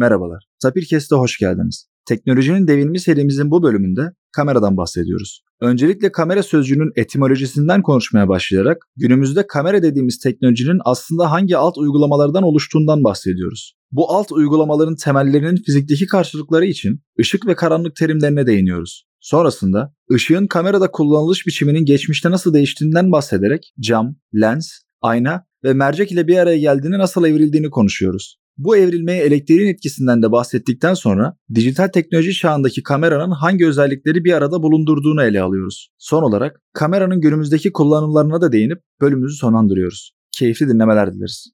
Merhabalar, Tapirkes'te hoş geldiniz. Teknolojinin devinimi serimizin bu bölümünde kameradan bahsediyoruz. Öncelikle kamera sözcüğünün etimolojisinden konuşmaya başlayarak günümüzde kamera dediğimiz teknolojinin aslında hangi alt uygulamalardan oluştuğundan bahsediyoruz. Bu alt uygulamaların temellerinin fizikteki karşılıkları için ışık ve karanlık terimlerine değiniyoruz. Sonrasında ışığın kamerada kullanılış biçiminin geçmişte nasıl değiştiğinden bahsederek cam, lens, ayna ve mercek ile bir araya geldiğini nasıl evrildiğini konuşuyoruz. Bu evrilmeye elektriğin etkisinden de bahsettikten sonra dijital teknoloji çağındaki kameranın hangi özellikleri bir arada bulundurduğunu ele alıyoruz. Son olarak kameranın günümüzdeki kullanımlarına da değinip bölümümüzü sonlandırıyoruz. Keyifli dinlemeler dileriz.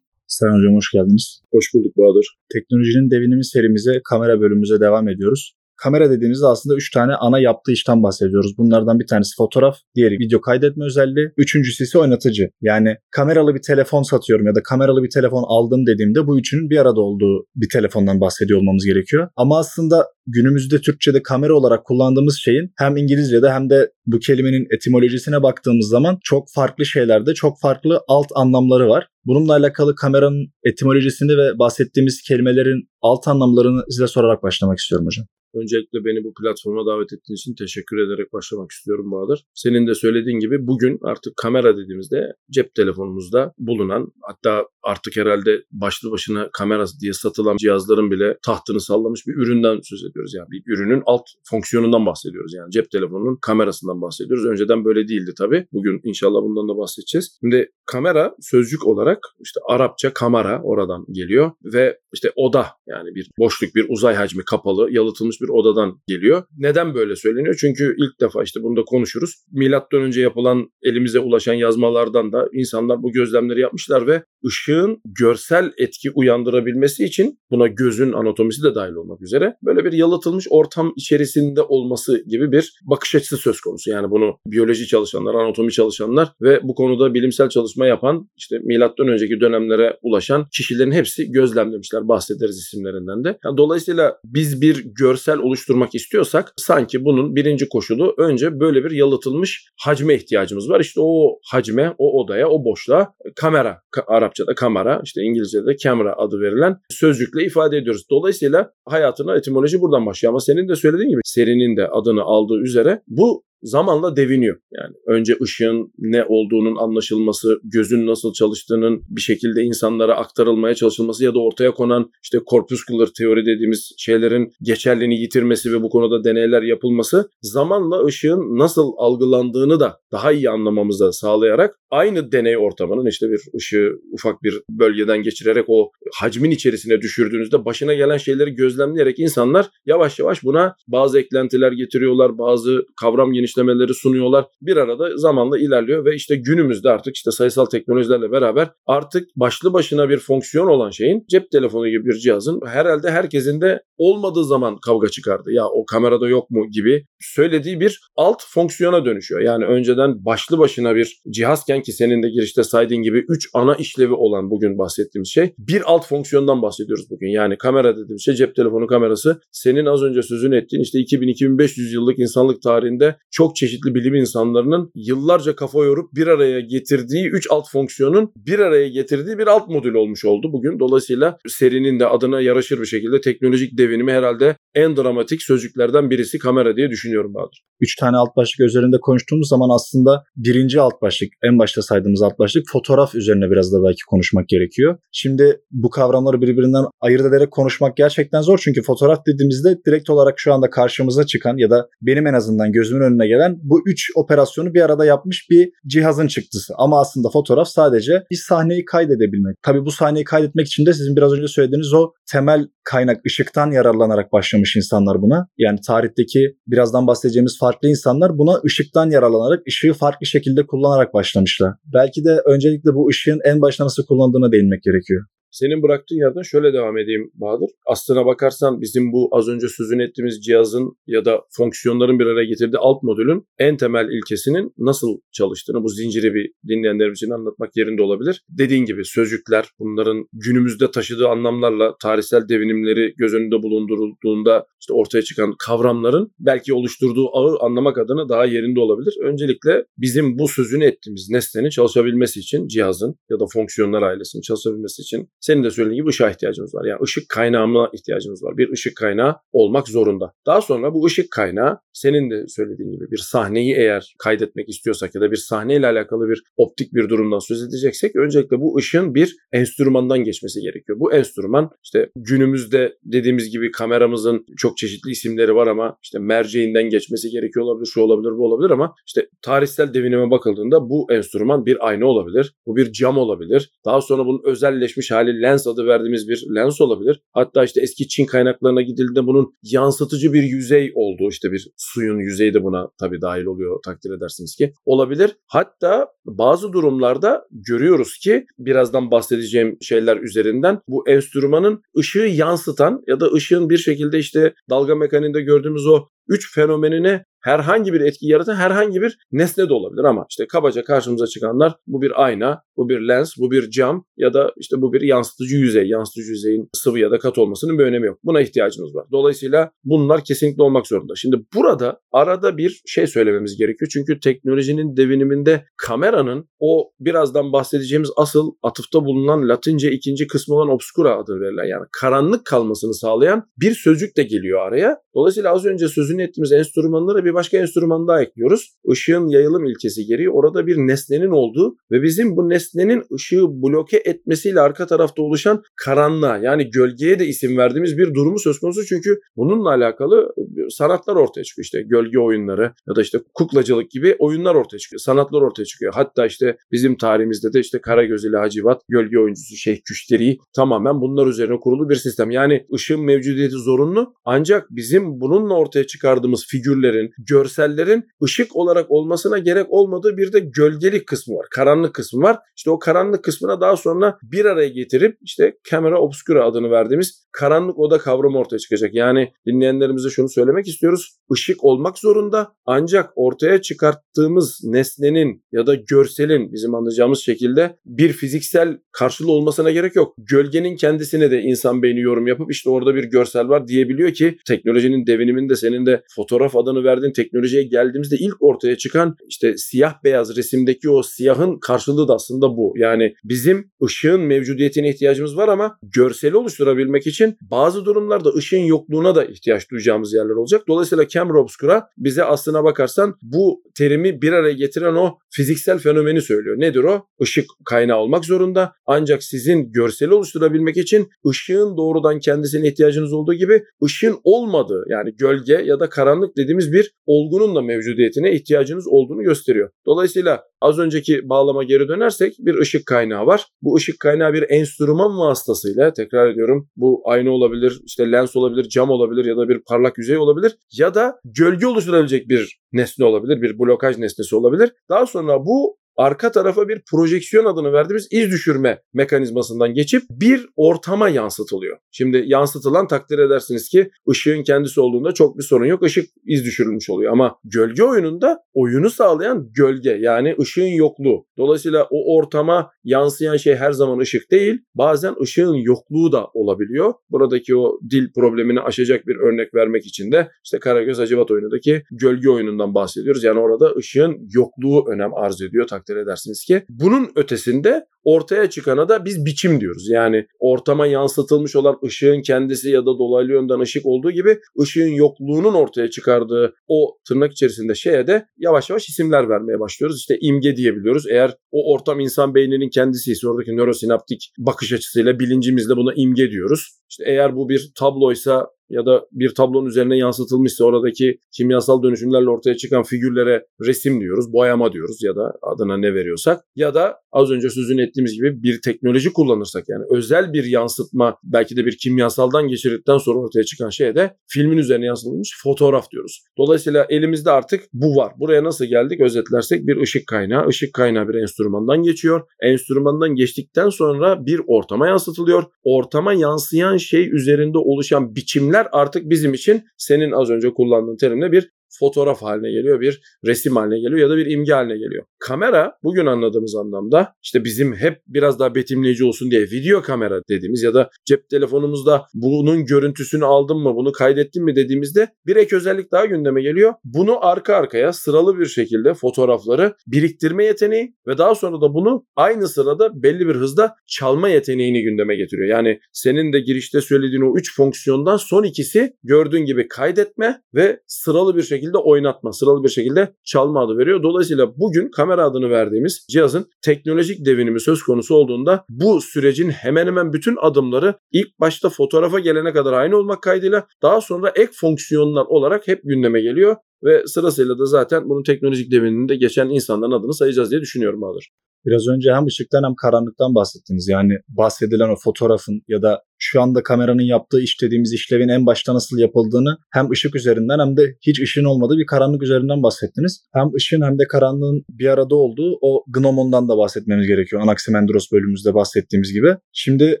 Sayın Hocam hoş geldiniz. Hoş bulduk Bahadır. Teknolojinin devinimi serimize kamera bölümümüze devam ediyoruz. Kamera dediğimizde aslında 3 tane ana yaptığı işten bahsediyoruz. Bunlardan bir tanesi fotoğraf, diğeri video kaydetme özelliği, üçüncüsü ise oynatıcı. Yani kameralı bir telefon satıyorum ya da kameralı bir telefon aldım dediğimde bu üçünün bir arada olduğu bir telefondan bahsediyor olmamız gerekiyor. Ama aslında günümüzde Türkçe'de kamera olarak kullandığımız şeyin hem İngilizce'de hem de bu kelimenin etimolojisine baktığımız zaman çok farklı şeylerde çok farklı alt anlamları var. Bununla alakalı kameranın etimolojisini ve bahsettiğimiz kelimelerin alt anlamlarını size sorarak başlamak istiyorum hocam. Öncelikle beni bu platforma davet ettiğin için teşekkür ederek başlamak istiyorum Bahadır. Senin de söylediğin gibi bugün artık kamera dediğimizde cep telefonumuzda bulunan hatta artık herhalde başlı başına kamera diye satılan cihazların bile tahtını sallamış bir üründen söz ediyoruz. Yani bir ürünün alt fonksiyonundan bahsediyoruz. Yani cep telefonunun kamerasından bahsediyoruz. Önceden böyle değildi tabii. Bugün inşallah bundan da bahsedeceğiz. Şimdi kamera sözcük olarak işte Arapça kamera oradan geliyor ve işte oda yani bir boşluk bir uzay hacmi kapalı yalıtılmış bir odadan geliyor. Neden böyle söyleniyor? Çünkü ilk defa işte bunu da konuşuruz. Milattan önce yapılan elimize ulaşan yazmalardan da insanlar bu gözlemleri yapmışlar ve ışığın görsel etki uyandırabilmesi için buna gözün anatomisi de dahil olmak üzere böyle bir yalıtılmış ortam içerisinde olması gibi bir bakış açısı söz konusu. Yani bunu biyoloji çalışanlar, anatomi çalışanlar ve bu konuda bilimsel çalışma yapan işte milattan önceki dönemlere ulaşan kişilerin hepsi gözlemlemişler. Bahsederiz isimlerinden de. Yani dolayısıyla biz bir görsel oluşturmak istiyorsak sanki bunun birinci koşulu önce böyle bir yalıtılmış hacme ihtiyacımız var. İşte o hacme, o odaya, o boşluğa kamera, Arapçada kamera, işte İngilizce'de camera adı verilen sözcükle ifade ediyoruz. Dolayısıyla hayatına etimoloji buradan başlıyor ama senin de söylediğin gibi serinin de adını aldığı üzere bu zamanla deviniyor. Yani önce ışığın ne olduğunun anlaşılması, gözün nasıl çalıştığının bir şekilde insanlara aktarılmaya çalışılması ya da ortaya konan işte corpuscular teori dediğimiz şeylerin geçerliliğini yitirmesi ve bu konuda deneyler yapılması zamanla ışığın nasıl algılandığını da daha iyi anlamamızı sağlayarak aynı deney ortamının işte bir ışığı ufak bir bölgeden geçirerek o hacmin içerisine düşürdüğünüzde başına gelen şeyleri gözlemleyerek insanlar yavaş yavaş buna bazı eklentiler getiriyorlar, bazı kavram geniş genişlemeleri sunuyorlar. Bir arada zamanla ilerliyor ve işte günümüzde artık işte sayısal teknolojilerle beraber artık başlı başına bir fonksiyon olan şeyin cep telefonu gibi bir cihazın herhalde herkesin de olmadığı zaman kavga çıkardı. Ya o kamerada yok mu gibi söylediği bir alt fonksiyona dönüşüyor. Yani önceden başlı başına bir cihazken ki senin de girişte saydığın gibi 3 ana işlevi olan bugün bahsettiğimiz şey bir alt fonksiyondan bahsediyoruz bugün. Yani kamera dediğimiz şey cep telefonu kamerası senin az önce sözünü ettiğin işte 2000-2500 yıllık insanlık tarihinde çok çeşitli bilim insanlarının yıllarca kafa yorup bir araya getirdiği 3 alt fonksiyonun bir araya getirdiği bir alt modül olmuş oldu bugün. Dolayısıyla serinin de adına yaraşır bir şekilde teknolojik devinimi herhalde en dramatik sözcüklerden birisi kamera diye düşünüyorum Bahadır. Üç tane alt başlık üzerinde konuştuğumuz zaman aslında birinci alt başlık, en başta saydığımız alt başlık fotoğraf üzerine biraz da belki konuşmak gerekiyor. Şimdi bu kavramları birbirinden ayırt ederek konuşmak gerçekten zor. Çünkü fotoğraf dediğimizde direkt olarak şu anda karşımıza çıkan ya da benim en azından gözümün önüne gelen bu üç operasyonu bir arada yapmış bir cihazın çıktısı. Ama aslında fotoğraf sadece bir sahneyi kaydedebilmek. Tabii bu sahneyi kaydetmek için de sizin biraz önce söylediğiniz o temel kaynak ışıktan yararlanarak başlamış insanlar buna. Yani tarihteki birazdan bahsedeceğimiz farklı insanlar buna ışıktan yararlanarak ışığı farklı şekilde kullanarak başlamışlar. Belki de öncelikle bu ışığın en başta nasıl kullanıldığına değinmek gerekiyor. Senin bıraktığın yerden şöyle devam edeyim Bahadır. Aslına bakarsan bizim bu az önce sözünü ettiğimiz cihazın ya da fonksiyonların bir araya getirdiği alt modülün en temel ilkesinin nasıl çalıştığını bu zinciri bir dinleyenlerimiz için anlatmak yerinde olabilir. Dediğin gibi sözcükler bunların günümüzde taşıdığı anlamlarla tarihsel devinimleri göz önünde bulundurulduğunda işte ortaya çıkan kavramların belki oluşturduğu ağı anlamak adına daha yerinde olabilir. Öncelikle bizim bu sözünü ettiğimiz nesnenin çalışabilmesi için cihazın ya da fonksiyonlar ailesinin çalışabilmesi için senin de söylediğin gibi ışığa ihtiyacımız var. Yani ışık kaynağına ihtiyacımız var. Bir ışık kaynağı olmak zorunda. Daha sonra bu ışık kaynağı senin de söylediğin gibi bir sahneyi eğer kaydetmek istiyorsak ya da bir sahneyle alakalı bir optik bir durumdan söz edeceksek öncelikle bu ışığın bir enstrümandan geçmesi gerekiyor. Bu enstrüman işte günümüzde dediğimiz gibi kameramızın çok çeşitli isimleri var ama işte merceğinden geçmesi gerekiyor olabilir, şu olabilir, bu olabilir ama işte tarihsel devinime bakıldığında bu enstrüman bir ayna olabilir, bu bir cam olabilir. Daha sonra bunun özelleşmiş hali lens adı verdiğimiz bir lens olabilir. Hatta işte eski Çin kaynaklarına gidildiğinde bunun yansıtıcı bir yüzey olduğu işte bir suyun yüzeyi de buna tabii dahil oluyor takdir edersiniz ki olabilir. Hatta bazı durumlarda görüyoruz ki birazdan bahsedeceğim şeyler üzerinden bu enstrümanın ışığı yansıtan ya da ışığın bir şekilde işte dalga mekaniğinde gördüğümüz o üç fenomenine herhangi bir etki yaratan herhangi bir nesne de olabilir ama işte kabaca karşımıza çıkanlar bu bir ayna, bu bir lens, bu bir cam ya da işte bu bir yansıtıcı yüzey. Yansıtıcı yüzeyin sıvı ya da kat olmasının bir önemi yok. Buna ihtiyacınız var. Dolayısıyla bunlar kesinlikle olmak zorunda. Şimdi burada arada bir şey söylememiz gerekiyor. Çünkü teknolojinin deviniminde kameranın o birazdan bahsedeceğimiz asıl atıfta bulunan Latince ikinci kısmı olan obscura adı verilen yani karanlık kalmasını sağlayan bir sözcük de geliyor araya. Dolayısıyla az önce sözünü ettiğimiz enstrümanlara bir başka enstrüman daha ekliyoruz. Işığın yayılım ilkesi gereği orada bir nesnenin olduğu ve bizim bu nesnenin ışığı bloke etmesiyle arka tarafta oluşan karanlığa yani gölgeye de isim verdiğimiz bir durumu söz konusu. Çünkü bununla alakalı sanatlar ortaya çıkıyor. İşte gölge oyunları ya da işte kuklacılık gibi oyunlar ortaya çıkıyor. Sanatlar ortaya çıkıyor. Hatta işte bizim tarihimizde de işte Karagöz ile Hacivat gölge oyuncusu Şeyh Küşteri tamamen bunlar üzerine kurulu bir sistem. Yani ışığın mevcudiyeti zorunlu ancak bizim bununla ortaya çıkardığımız figürlerin, görsellerin ışık olarak olmasına gerek olmadığı bir de gölgelik kısmı var. Karanlık kısmı var. İşte o karanlık kısmına daha sonra bir araya getirip işte kamera obscura adını verdiğimiz karanlık oda kavramı ortaya çıkacak. Yani dinleyenlerimize şunu söylemek istiyoruz. Işık olmak zorunda ancak ortaya çıkarttığımız nesnenin ya da görselin bizim anlayacağımız şekilde bir fiziksel karşılığı olmasına gerek yok. Gölgenin kendisine de insan beyni yorum yapıp işte orada bir görsel var diyebiliyor ki teknolojinin deviniminde senin de fotoğraf adını verdiğin teknolojiye geldiğimizde ilk ortaya çıkan işte siyah beyaz resimdeki o siyahın karşılığı da aslında bu. Yani bizim ışığın mevcudiyetine ihtiyacımız var ama görseli oluşturabilmek için bazı durumlarda ışığın yokluğuna da ihtiyaç duyacağımız yerler olacak. Dolayısıyla camera obscura bize aslına bakarsan bu terimi bir araya getiren o fiziksel fenomeni söylüyor. Nedir o? Işık kaynağı olmak zorunda. Ancak sizin görseli oluşturabilmek için ışığın doğrudan kendisine ihtiyacınız olduğu gibi ışığın olmadığı yani gölge ya da karanlık dediğimiz bir olgunun da mevcudiyetine ihtiyacınız olduğunu gösteriyor. Dolayısıyla az önceki bağlama geri dönersek bir ışık kaynağı var. Bu ışık kaynağı bir enstrüman vasıtasıyla tekrar ediyorum bu ayna olabilir, işte lens olabilir, cam olabilir ya da bir parlak yüzey olabilir ya da gölge oluşturabilecek bir nesne olabilir, bir blokaj nesnesi olabilir. Daha sonra bu arka tarafa bir projeksiyon adını verdiğimiz iz düşürme mekanizmasından geçip bir ortama yansıtılıyor. Şimdi yansıtılan takdir edersiniz ki ışığın kendisi olduğunda çok bir sorun yok. Işık iz düşürülmüş oluyor ama gölge oyununda oyunu sağlayan gölge yani ışığın yokluğu. Dolayısıyla o ortama yansıyan şey her zaman ışık değil. Bazen ışığın yokluğu da olabiliyor. Buradaki o dil problemini aşacak bir örnek vermek için de işte Karagöz Hacivat oyunundaki gölge oyunundan bahsediyoruz. Yani orada ışığın yokluğu önem arz ediyor edersiniz ki. Bunun ötesinde ortaya çıkana da biz biçim diyoruz. Yani ortama yansıtılmış olan ışığın kendisi ya da dolaylı yönden ışık olduğu gibi ışığın yokluğunun ortaya çıkardığı o tırnak içerisinde şeye de yavaş yavaş isimler vermeye başlıyoruz. İşte imge diyebiliyoruz. Eğer o ortam insan beyninin kendisi ise oradaki nörosinaptik bakış açısıyla bilincimizle buna imge diyoruz. İşte eğer bu bir tabloysa ya da bir tablonun üzerine yansıtılmışsa oradaki kimyasal dönüşümlerle ortaya çıkan figürlere resim diyoruz, boyama diyoruz ya da adına ne veriyorsak ya da az önce sözünü ettiğimiz gibi bir teknoloji kullanırsak yani özel bir yansıtma belki de bir kimyasaldan geçirdikten sonra ortaya çıkan şeye de filmin üzerine yansıtılmış fotoğraf diyoruz. Dolayısıyla elimizde artık bu var. Buraya nasıl geldik özetlersek bir ışık kaynağı. Işık kaynağı bir enstrümandan geçiyor. Enstrümandan geçtikten sonra bir ortama yansıtılıyor. Ortama yansıyan şey üzerinde oluşan biçimler artık bizim için senin az önce kullandığın terimle bir fotoğraf haline geliyor, bir resim haline geliyor ya da bir imge haline geliyor. Kamera bugün anladığımız anlamda işte bizim hep biraz daha betimleyici olsun diye video kamera dediğimiz ya da cep telefonumuzda bunun görüntüsünü aldın mı, bunu kaydettin mi dediğimizde bir ek özellik daha gündeme geliyor. Bunu arka arkaya sıralı bir şekilde fotoğrafları biriktirme yeteneği ve daha sonra da bunu aynı sırada belli bir hızda çalma yeteneğini gündeme getiriyor. Yani senin de girişte söylediğin o üç fonksiyondan son ikisi gördüğün gibi kaydetme ve sıralı bir şekilde şekilde oynatma, sıralı bir şekilde çalma adı veriyor. Dolayısıyla bugün kamera adını verdiğimiz cihazın teknolojik devinimi söz konusu olduğunda bu sürecin hemen hemen bütün adımları ilk başta fotoğrafa gelene kadar aynı olmak kaydıyla daha sonra ek fonksiyonlar olarak hep gündeme geliyor ve sırasıyla da zaten bunun teknolojik deviniminde geçen insanların adını sayacağız diye düşünüyorum Bahadır. Biraz önce hem ışıktan hem karanlıktan bahsettiniz. Yani bahsedilen o fotoğrafın ya da şu anda kameranın yaptığı iş dediğimiz işlevin en başta nasıl yapıldığını hem ışık üzerinden hem de hiç ışığın olmadığı bir karanlık üzerinden bahsettiniz. Hem ışığın hem de karanlığın bir arada olduğu o Gnomon'dan da bahsetmemiz gerekiyor. Anaximandros bölümümüzde bahsettiğimiz gibi. Şimdi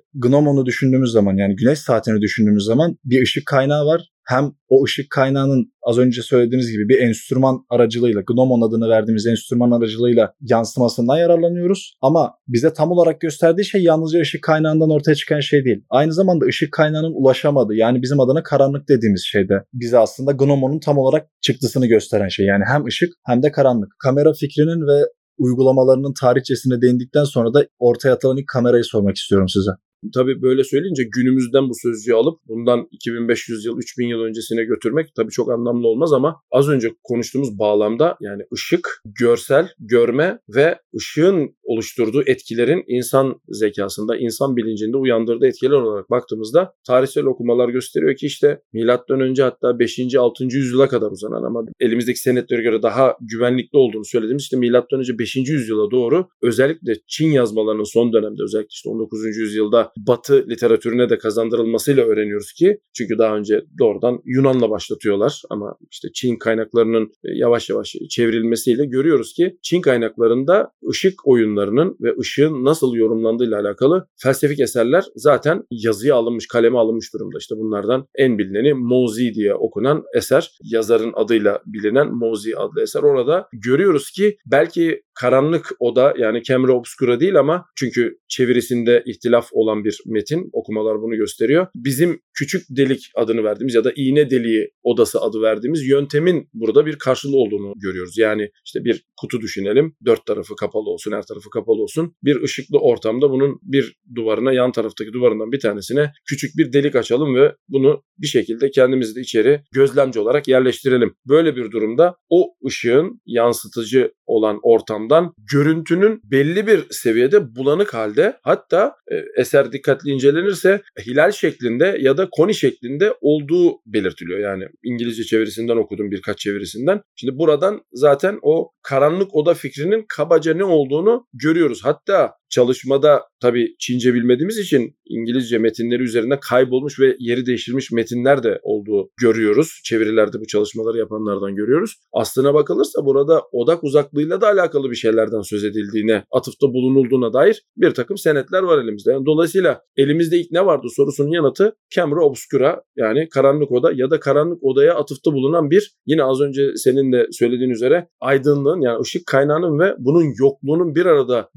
Gnomon'u düşündüğümüz zaman yani güneş saatini düşündüğümüz zaman bir ışık kaynağı var hem o ışık kaynağının az önce söylediğiniz gibi bir enstrüman aracılığıyla, Gnomon adını verdiğimiz enstrüman aracılığıyla yansımasından yararlanıyoruz. Ama bize tam olarak gösterdiği şey yalnızca ışık kaynağından ortaya çıkan şey değil. Aynı zamanda ışık kaynağının ulaşamadığı yani bizim adına karanlık dediğimiz şeyde bize aslında Gnomon'un tam olarak çıktısını gösteren şey. Yani hem ışık hem de karanlık. Kamera fikrinin ve uygulamalarının tarihçesine değindikten sonra da ortaya atılan ilk kamerayı sormak istiyorum size. Tabii böyle söyleyince günümüzden bu sözcüğü alıp bundan 2500 yıl, 3000 yıl öncesine götürmek tabii çok anlamlı olmaz ama az önce konuştuğumuz bağlamda yani ışık, görsel, görme ve ışığın oluşturduğu etkilerin insan zekasında, insan bilincinde uyandırdığı etkiler olarak baktığımızda tarihsel okumalar gösteriyor ki işte milattan önce hatta 5. 6. yüzyıla kadar uzanan ama elimizdeki senetlere göre daha güvenlikli olduğunu söylediğimiz işte milattan önce 5. yüzyıla doğru özellikle Çin yazmalarının son dönemde özellikle işte 19. yüzyılda Batı literatürüne de kazandırılmasıyla öğreniyoruz ki çünkü daha önce doğrudan Yunan'la başlatıyorlar ama işte Çin kaynaklarının e, yavaş yavaş çevrilmesiyle görüyoruz ki Çin kaynaklarında ışık oyunlarının ve ışığın nasıl yorumlandığıyla alakalı felsefik eserler zaten yazıya alınmış, kaleme alınmış durumda. İşte bunlardan en bilineni Mozi diye okunan eser. Yazarın adıyla bilinen Mozi adlı eser. Orada görüyoruz ki belki karanlık oda yani Camera Obscura değil ama çünkü çevirisinde ihtilaf olan bir metin. Okumalar bunu gösteriyor. Bizim küçük delik adını verdiğimiz ya da iğne deliği odası adı verdiğimiz yöntemin burada bir karşılığı olduğunu görüyoruz. Yani işte bir kutu düşünelim. Dört tarafı kapalı olsun, her tarafı kapalı olsun. Bir ışıklı ortamda bunun bir duvarına, yan taraftaki duvarından bir tanesine küçük bir delik açalım ve bunu bir şekilde kendimizi de içeri gözlemci olarak yerleştirelim. Böyle bir durumda o ışığın yansıtıcı olan ortamdan görüntünün belli bir seviyede bulanık halde hatta e, eser dikkatli incelenirse hilal şeklinde ya da koni şeklinde olduğu belirtiliyor. Yani İngilizce çevirisinden okudum birkaç çevirisinden. Şimdi buradan zaten o karanlık oda fikrinin kabaca ne olduğunu görüyoruz. Hatta çalışmada tabii Çince bilmediğimiz için İngilizce metinleri üzerinde kaybolmuş ve yeri değiştirmiş metinler de olduğu görüyoruz. Çevirilerde bu çalışmaları yapanlardan görüyoruz. Aslına bakılırsa burada odak uzaklığıyla da alakalı bir şeylerden söz edildiğine, atıfta bulunulduğuna dair bir takım senetler var elimizde. Yani dolayısıyla elimizde ilk ne vardı sorusunun yanıtı camera obscura yani karanlık oda ya da karanlık odaya atıfta bulunan bir yine az önce senin de söylediğin üzere aydınlığın yani ışık kaynağının ve bunun yokluğunun bir arada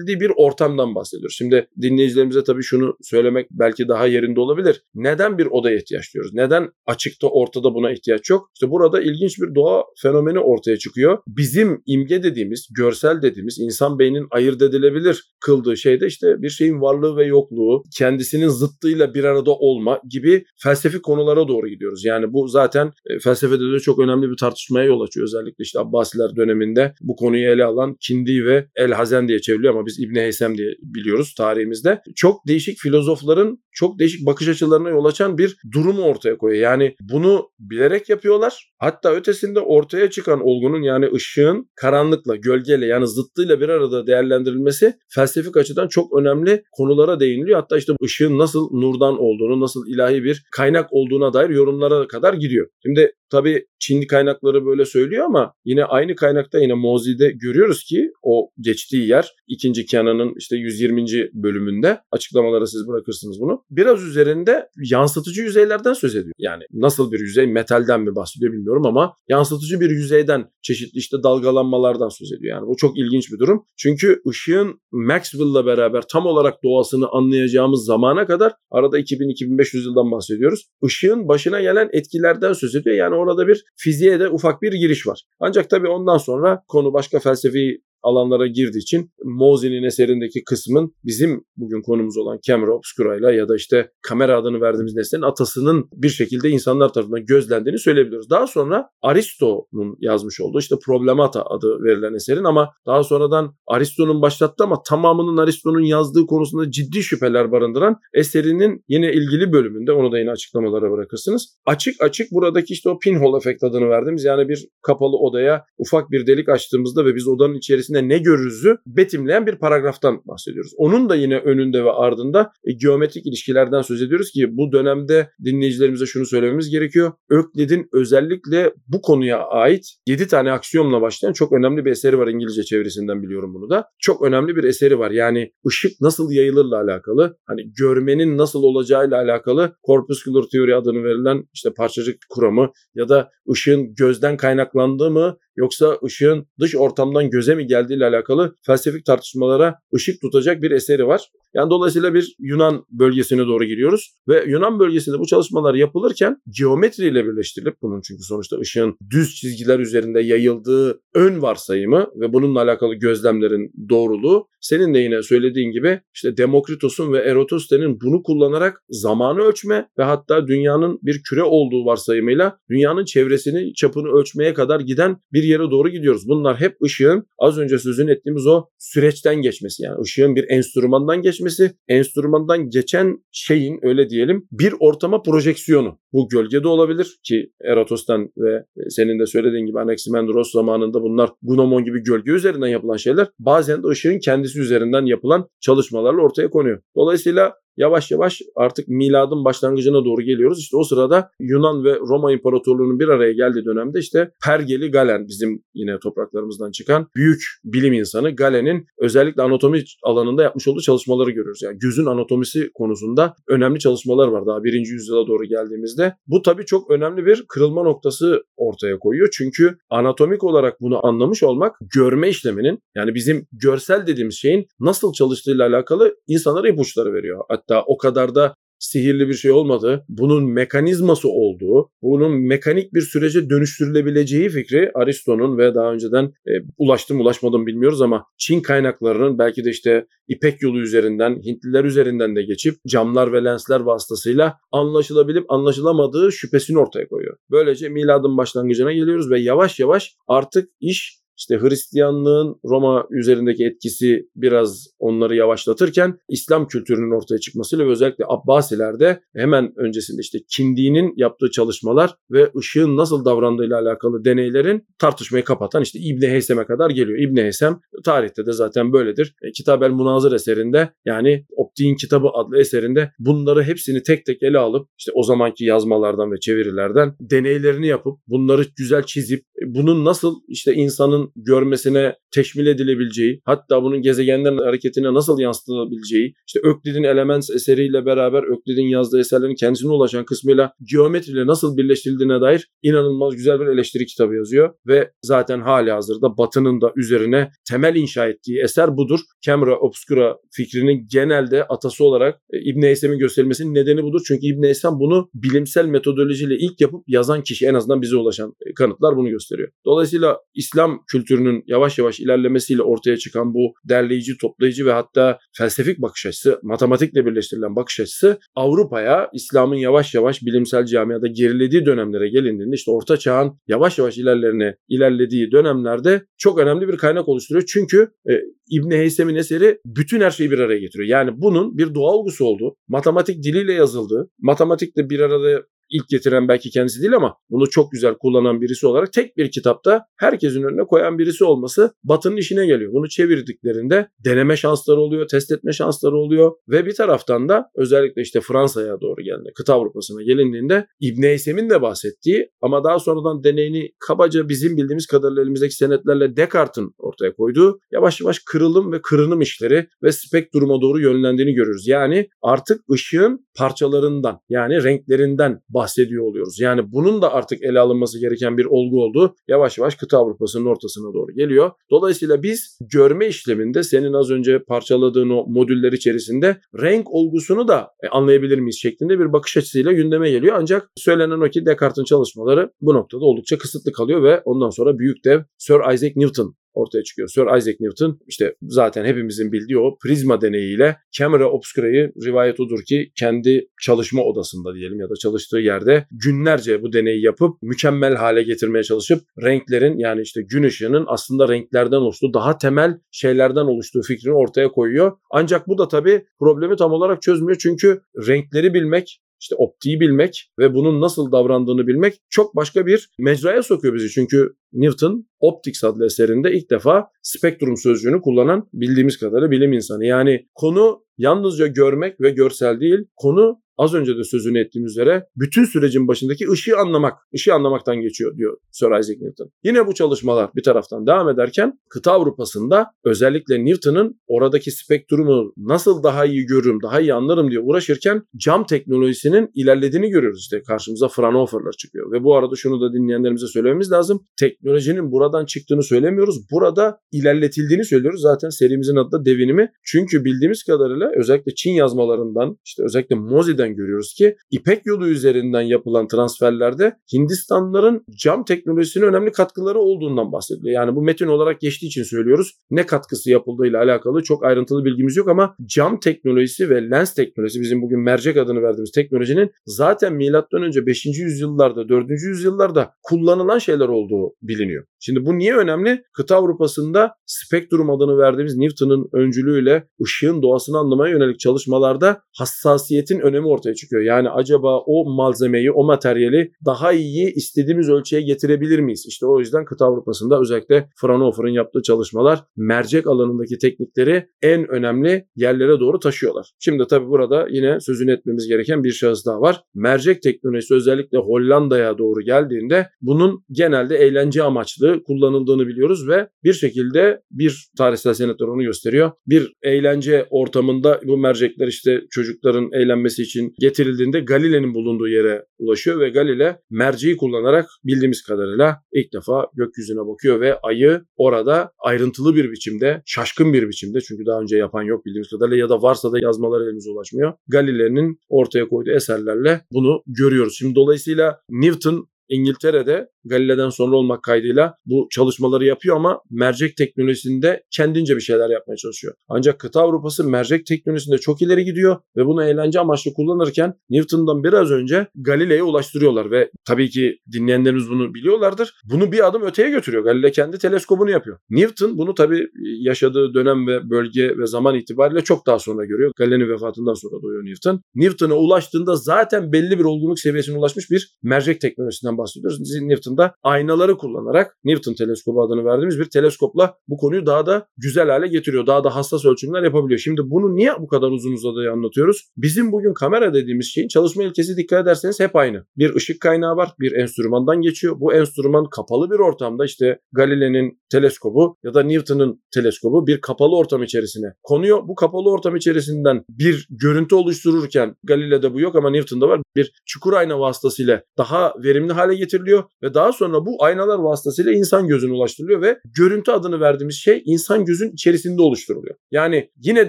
gözlemlenebildiği bir ortamdan bahsediyoruz. Şimdi dinleyicilerimize tabii şunu söylemek belki daha yerinde olabilir. Neden bir odaya ihtiyaç duyuyoruz? Neden açıkta ortada buna ihtiyaç yok? İşte burada ilginç bir doğa fenomeni ortaya çıkıyor. Bizim imge dediğimiz, görsel dediğimiz insan beyninin ayırt edilebilir kıldığı şey de işte bir şeyin varlığı ve yokluğu, kendisinin zıttıyla bir arada olma gibi felsefi konulara doğru gidiyoruz. Yani bu zaten e, felsefede de çok önemli bir tartışmaya yol açıyor. Özellikle işte Abbasiler döneminde bu konuyu ele alan Kindi ve El Hazen diye çevriliyor ama biz İbn Heysem diye biliyoruz tarihimizde. Çok değişik filozofların çok değişik bakış açılarına yol açan bir durumu ortaya koyuyor. Yani bunu bilerek yapıyorlar. Hatta ötesinde ortaya çıkan olgunun yani ışığın karanlıkla, gölgeyle yani zıttıyla bir arada değerlendirilmesi felsefik açıdan çok önemli konulara değiniliyor. Hatta işte ışığın nasıl nurdan olduğunu, nasıl ilahi bir kaynak olduğuna dair yorumlara kadar gidiyor. Şimdi Tabii Çinli kaynakları böyle söylüyor ama yine aynı kaynakta yine Mozi'de görüyoruz ki o geçtiği yer 2. Kenan'ın işte 120. bölümünde açıklamalara siz bırakırsınız bunu. Biraz üzerinde yansıtıcı yüzeylerden söz ediyor. Yani nasıl bir yüzey metalden mi bahsediyor bilmiyorum ama yansıtıcı bir yüzeyden çeşitli işte dalgalanmalardan söz ediyor. Yani bu çok ilginç bir durum. Çünkü ışığın Maxwell'la beraber tam olarak doğasını anlayacağımız zamana kadar arada 2000-2500 yıldan bahsediyoruz. Işığın başına gelen etkilerden söz ediyor. Yani orada bir fiziğe de ufak bir giriş var. Ancak tabii ondan sonra konu başka felsefi alanlara girdiği için Mozi'nin eserindeki kısmın bizim bugün konumuz olan Camera Obscura ile ya da işte kamera adını verdiğimiz nesnenin atasının bir şekilde insanlar tarafından gözlendiğini söyleyebiliyoruz. Daha sonra Aristo'nun yazmış olduğu işte Problemata adı verilen eserin ama daha sonradan Aristo'nun başlattığı ama tamamının Aristo'nun yazdığı konusunda ciddi şüpheler barındıran eserinin yine ilgili bölümünde onu da yine açıklamalara bırakırsınız. Açık açık buradaki işte o pinhole efekt adını verdiğimiz yani bir kapalı odaya ufak bir delik açtığımızda ve biz odanın içerisinde içerisinde ne görürüzü betimleyen bir paragraftan bahsediyoruz. Onun da yine önünde ve ardında e, geometrik ilişkilerden söz ediyoruz ki bu dönemde dinleyicilerimize şunu söylememiz gerekiyor. Öklid'in özellikle bu konuya ait 7 tane aksiyomla başlayan çok önemli bir eseri var İngilizce çevirisinden biliyorum bunu da. Çok önemli bir eseri var. Yani ışık nasıl yayılırla alakalı, hani görmenin nasıl olacağıyla alakalı corpuscular theory adını verilen işte parçacık kuramı ya da ışığın gözden kaynaklandığı mı yoksa ışığın dış ortamdan göze mi geldiği ile alakalı felsefik tartışmalara ışık tutacak bir eseri var. Yani dolayısıyla bir Yunan bölgesine doğru giriyoruz ve Yunan bölgesinde bu çalışmalar yapılırken geometriyle birleştirilip bunun çünkü sonuçta ışığın düz çizgiler üzerinde yayıldığı ön varsayımı ve bununla alakalı gözlemlerin doğruluğu senin de yine söylediğin gibi işte Demokritos'un ve Eratosthenes'in bunu kullanarak zamanı ölçme ve hatta dünyanın bir küre olduğu varsayımıyla dünyanın çevresini, çapını ölçmeye kadar giden bir yere doğru gidiyoruz. Bunlar hep ışığın az önce sözünü ettiğimiz o süreçten geçmesi yani ışığın bir enstrümandan geçmesi geçmesi enstrümandan geçen şeyin öyle diyelim bir ortama projeksiyonu. Bu gölgede olabilir ki Eratos'tan ve senin de söylediğin gibi Anaximandros zamanında bunlar Gnomon gibi gölge üzerinden yapılan şeyler bazen de ışığın kendisi üzerinden yapılan çalışmalarla ortaya konuyor. Dolayısıyla yavaş yavaş artık miladın başlangıcına doğru geliyoruz. İşte o sırada Yunan ve Roma İmparatorluğu'nun bir araya geldiği dönemde işte Pergeli Galen bizim yine topraklarımızdan çıkan büyük bilim insanı Galen'in özellikle anatomi alanında yapmış olduğu çalışmaları görüyoruz. Yani gözün anatomisi konusunda önemli çalışmalar var daha birinci yüzyıla doğru geldiğimizde. Bu tabii çok önemli bir kırılma noktası ortaya koyuyor. Çünkü anatomik olarak bunu anlamış olmak görme işleminin yani bizim görsel dediğimiz şeyin nasıl çalıştığıyla alakalı insanlara ipuçları veriyor. Hatta o kadar da sihirli bir şey olmadığı, bunun mekanizması olduğu, bunun mekanik bir sürece dönüştürülebileceği fikri Aristo'nun ve daha önceden e, ulaştım ulaşmadım bilmiyoruz ama Çin kaynaklarının belki de işte İpek yolu üzerinden, Hintliler üzerinden de geçip camlar ve lensler vasıtasıyla anlaşılabilip anlaşılamadığı şüphesini ortaya koyuyor. Böylece miladın başlangıcına geliyoruz ve yavaş yavaş artık iş işte Hristiyanlığın Roma üzerindeki etkisi biraz onları yavaşlatırken İslam kültürünün ortaya çıkmasıyla ve özellikle Abbasilerde hemen öncesinde işte Kindi'nin yaptığı çalışmalar ve ışığın nasıl davrandığıyla alakalı deneylerin tartışmayı kapatan işte İbni Heysem'e kadar geliyor. İbni Heysem tarihte de zaten böyledir. E, Kitab el Munazır eserinde yani Optik'in kitabı adlı eserinde bunları hepsini tek tek ele alıp işte o zamanki yazmalardan ve çevirilerden deneylerini yapıp bunları güzel çizip e, bunun nasıl işte insanın görmesine teşmil edilebileceği, hatta bunun gezegenlerin hareketine nasıl yansıtılabileceği, işte Öklid'in Elements eseriyle beraber Öklid'in yazdığı eserlerin kendisine ulaşan kısmıyla geometriyle nasıl birleştirildiğine dair inanılmaz güzel bir eleştiri kitabı yazıyor ve zaten hali hazırda Batı'nın da üzerine temel inşa ettiği eser budur. Camera Obscura fikrinin genelde atası olarak e, İbn Heysem'in gösterilmesinin nedeni budur. Çünkü İbn Heysem bunu bilimsel metodolojiyle ilk yapıp yazan kişi en azından bize ulaşan e, kanıtlar bunu gösteriyor. Dolayısıyla İslam kültürü kültürünün yavaş yavaş ilerlemesiyle ortaya çıkan bu derleyici, toplayıcı ve hatta felsefik bakış açısı, matematikle birleştirilen bakış açısı Avrupa'ya İslam'ın yavaş yavaş bilimsel camiada gerilediği dönemlere gelindiğinde işte Orta Çağ'ın yavaş yavaş ilerlerine ilerlediği dönemlerde çok önemli bir kaynak oluşturuyor. Çünkü e, İbni Heysem'in eseri bütün her şeyi bir araya getiriyor. Yani bunun bir doğa olgusu olduğu, matematik diliyle yazıldığı, matematikle bir arada ilk getiren belki kendisi değil ama bunu çok güzel kullanan birisi olarak tek bir kitapta herkesin önüne koyan birisi olması Batı'nın işine geliyor. Bunu çevirdiklerinde deneme şansları oluyor, test etme şansları oluyor ve bir taraftan da özellikle işte Fransa'ya doğru geldiğinde, kıta Avrupa'sına gelindiğinde İbn Heysem'in de bahsettiği ama daha sonradan deneyini kabaca bizim bildiğimiz kadarıyla elimizdeki senetlerle Descartes'in ortaya koyduğu yavaş yavaş kırılım ve kırınım işleri ve spektruma doğru yönlendiğini görüyoruz. Yani artık ışığın parçalarından yani renklerinden bahsediyor oluyoruz. Yani bunun da artık ele alınması gereken bir olgu oldu. Yavaş yavaş kıta Avrupa'sının ortasına doğru geliyor. Dolayısıyla biz görme işleminde senin az önce parçaladığın o modüller içerisinde renk olgusunu da e, anlayabilir miyiz şeklinde bir bakış açısıyla gündeme geliyor. Ancak söylenen o ki Descartes'in çalışmaları bu noktada oldukça kısıtlı kalıyor ve ondan sonra büyük dev Sir Isaac Newton ortaya çıkıyor. Sir Isaac Newton işte zaten hepimizin bildiği o prizma deneyiyle camera obscura'yı rivayet odur ki kendi çalışma odasında diyelim ya da çalıştığı yerde günlerce bu deneyi yapıp mükemmel hale getirmeye çalışıp renklerin yani işte gün ışığının aslında renklerden oluştuğu daha temel şeylerden oluştuğu fikrini ortaya koyuyor. Ancak bu da tabii problemi tam olarak çözmüyor çünkü renkleri bilmek işte optiği bilmek ve bunun nasıl davrandığını bilmek çok başka bir mecraya sokuyor bizi. Çünkü Newton Optics adlı eserinde ilk defa spektrum sözcüğünü kullanan bildiğimiz kadarıyla bilim insanı. Yani konu yalnızca görmek ve görsel değil, konu az önce de sözünü ettiğim üzere bütün sürecin başındaki ışığı anlamak, ışığı anlamaktan geçiyor diyor Sir Isaac Newton. Yine bu çalışmalar bir taraftan devam ederken kıta Avrupa'sında özellikle Newton'ın oradaki spektrumu nasıl daha iyi görürüm, daha iyi anlarım diye uğraşırken cam teknolojisinin ilerlediğini görüyoruz. İşte karşımıza Fraunhofer'lar çıkıyor. Ve bu arada şunu da dinleyenlerimize söylememiz lazım. Teknolojinin buradan çıktığını söylemiyoruz. Burada ilerletildiğini söylüyoruz. Zaten serimizin adı da devinimi. Çünkü bildiğimiz kadarıyla özellikle Çin yazmalarından işte özellikle Mozi'den görüyoruz ki İpek yolu üzerinden yapılan transferlerde Hindistanlıların cam teknolojisine önemli katkıları olduğundan bahsediliyor. Yani bu metin olarak geçtiği için söylüyoruz. Ne katkısı yapıldığıyla alakalı çok ayrıntılı bilgimiz yok ama cam teknolojisi ve lens teknolojisi bizim bugün mercek adını verdiğimiz teknolojinin zaten milattan önce 5. yüzyıllarda 4. yüzyıllarda kullanılan şeyler olduğu biliniyor. Şimdi bu niye önemli? Kıta Avrupa'sında spektrum adını verdiğimiz Newton'un öncülüğüyle ışığın doğasını anlamaya yönelik çalışmalarda hassasiyetin önemi ortaya çıkıyor. Yani acaba o malzemeyi, o materyali daha iyi istediğimiz ölçüye getirebilir miyiz? İşte o yüzden kıta Avrupa'sında özellikle Fraunhofer'ın yaptığı çalışmalar mercek alanındaki teknikleri en önemli yerlere doğru taşıyorlar. Şimdi tabii burada yine sözünü etmemiz gereken bir şahıs daha var. Mercek teknolojisi özellikle Hollanda'ya doğru geldiğinde bunun genelde eğlence amaçlı kullanıldığını biliyoruz ve bir şekilde bir tarihsel senetler onu gösteriyor. Bir eğlence ortamında bu mercekler işte çocukların eğlenmesi için getirildiğinde Galile'nin bulunduğu yere ulaşıyor ve Galile merceği kullanarak bildiğimiz kadarıyla ilk defa gökyüzüne bakıyor ve ayı orada ayrıntılı bir biçimde, şaşkın bir biçimde çünkü daha önce yapan yok bildiğimiz kadarıyla ya da varsa da yazmaları elimize ulaşmıyor. Galile'nin ortaya koyduğu eserlerle bunu görüyoruz. Şimdi dolayısıyla Newton İngiltere'de Galile'den sonra olmak kaydıyla bu çalışmaları yapıyor ama mercek teknolojisinde kendince bir şeyler yapmaya çalışıyor. Ancak kıta Avrupa'sı mercek teknolojisinde çok ileri gidiyor ve bunu eğlence amaçlı kullanırken Newton'dan biraz önce Galile'ye ulaştırıyorlar ve tabii ki dinleyenleriniz bunu biliyorlardır. Bunu bir adım öteye götürüyor. Galile kendi teleskobunu yapıyor. Newton bunu tabii yaşadığı dönem ve bölge ve zaman itibariyle çok daha sonra görüyor. Galile'nin vefatından sonra doğuyor Newton. Newton'a ulaştığında zaten belli bir olgunluk seviyesine ulaşmış bir mercek teknolojisinden bahsediyoruz. Newton aynaları kullanarak Newton teleskobu adını verdiğimiz bir teleskopla bu konuyu daha da güzel hale getiriyor. Daha da hassas ölçümler yapabiliyor. Şimdi bunu niye bu kadar uzun uzadıya anlatıyoruz? Bizim bugün kamera dediğimiz şeyin çalışma ilkesi dikkat ederseniz hep aynı. Bir ışık kaynağı var. Bir enstrümandan geçiyor. Bu enstrüman kapalı bir ortamda işte Galile'nin teleskobu ya da Newton'un teleskobu bir kapalı ortam içerisine konuyor. Bu kapalı ortam içerisinden bir görüntü oluştururken Galile'de bu yok ama Newton'da var. Bir çukur ayna vasıtasıyla daha verimli hale hale getiriliyor ve daha sonra bu aynalar vasıtasıyla insan gözüne ulaştırılıyor ve görüntü adını verdiğimiz şey insan gözün içerisinde oluşturuluyor. Yani yine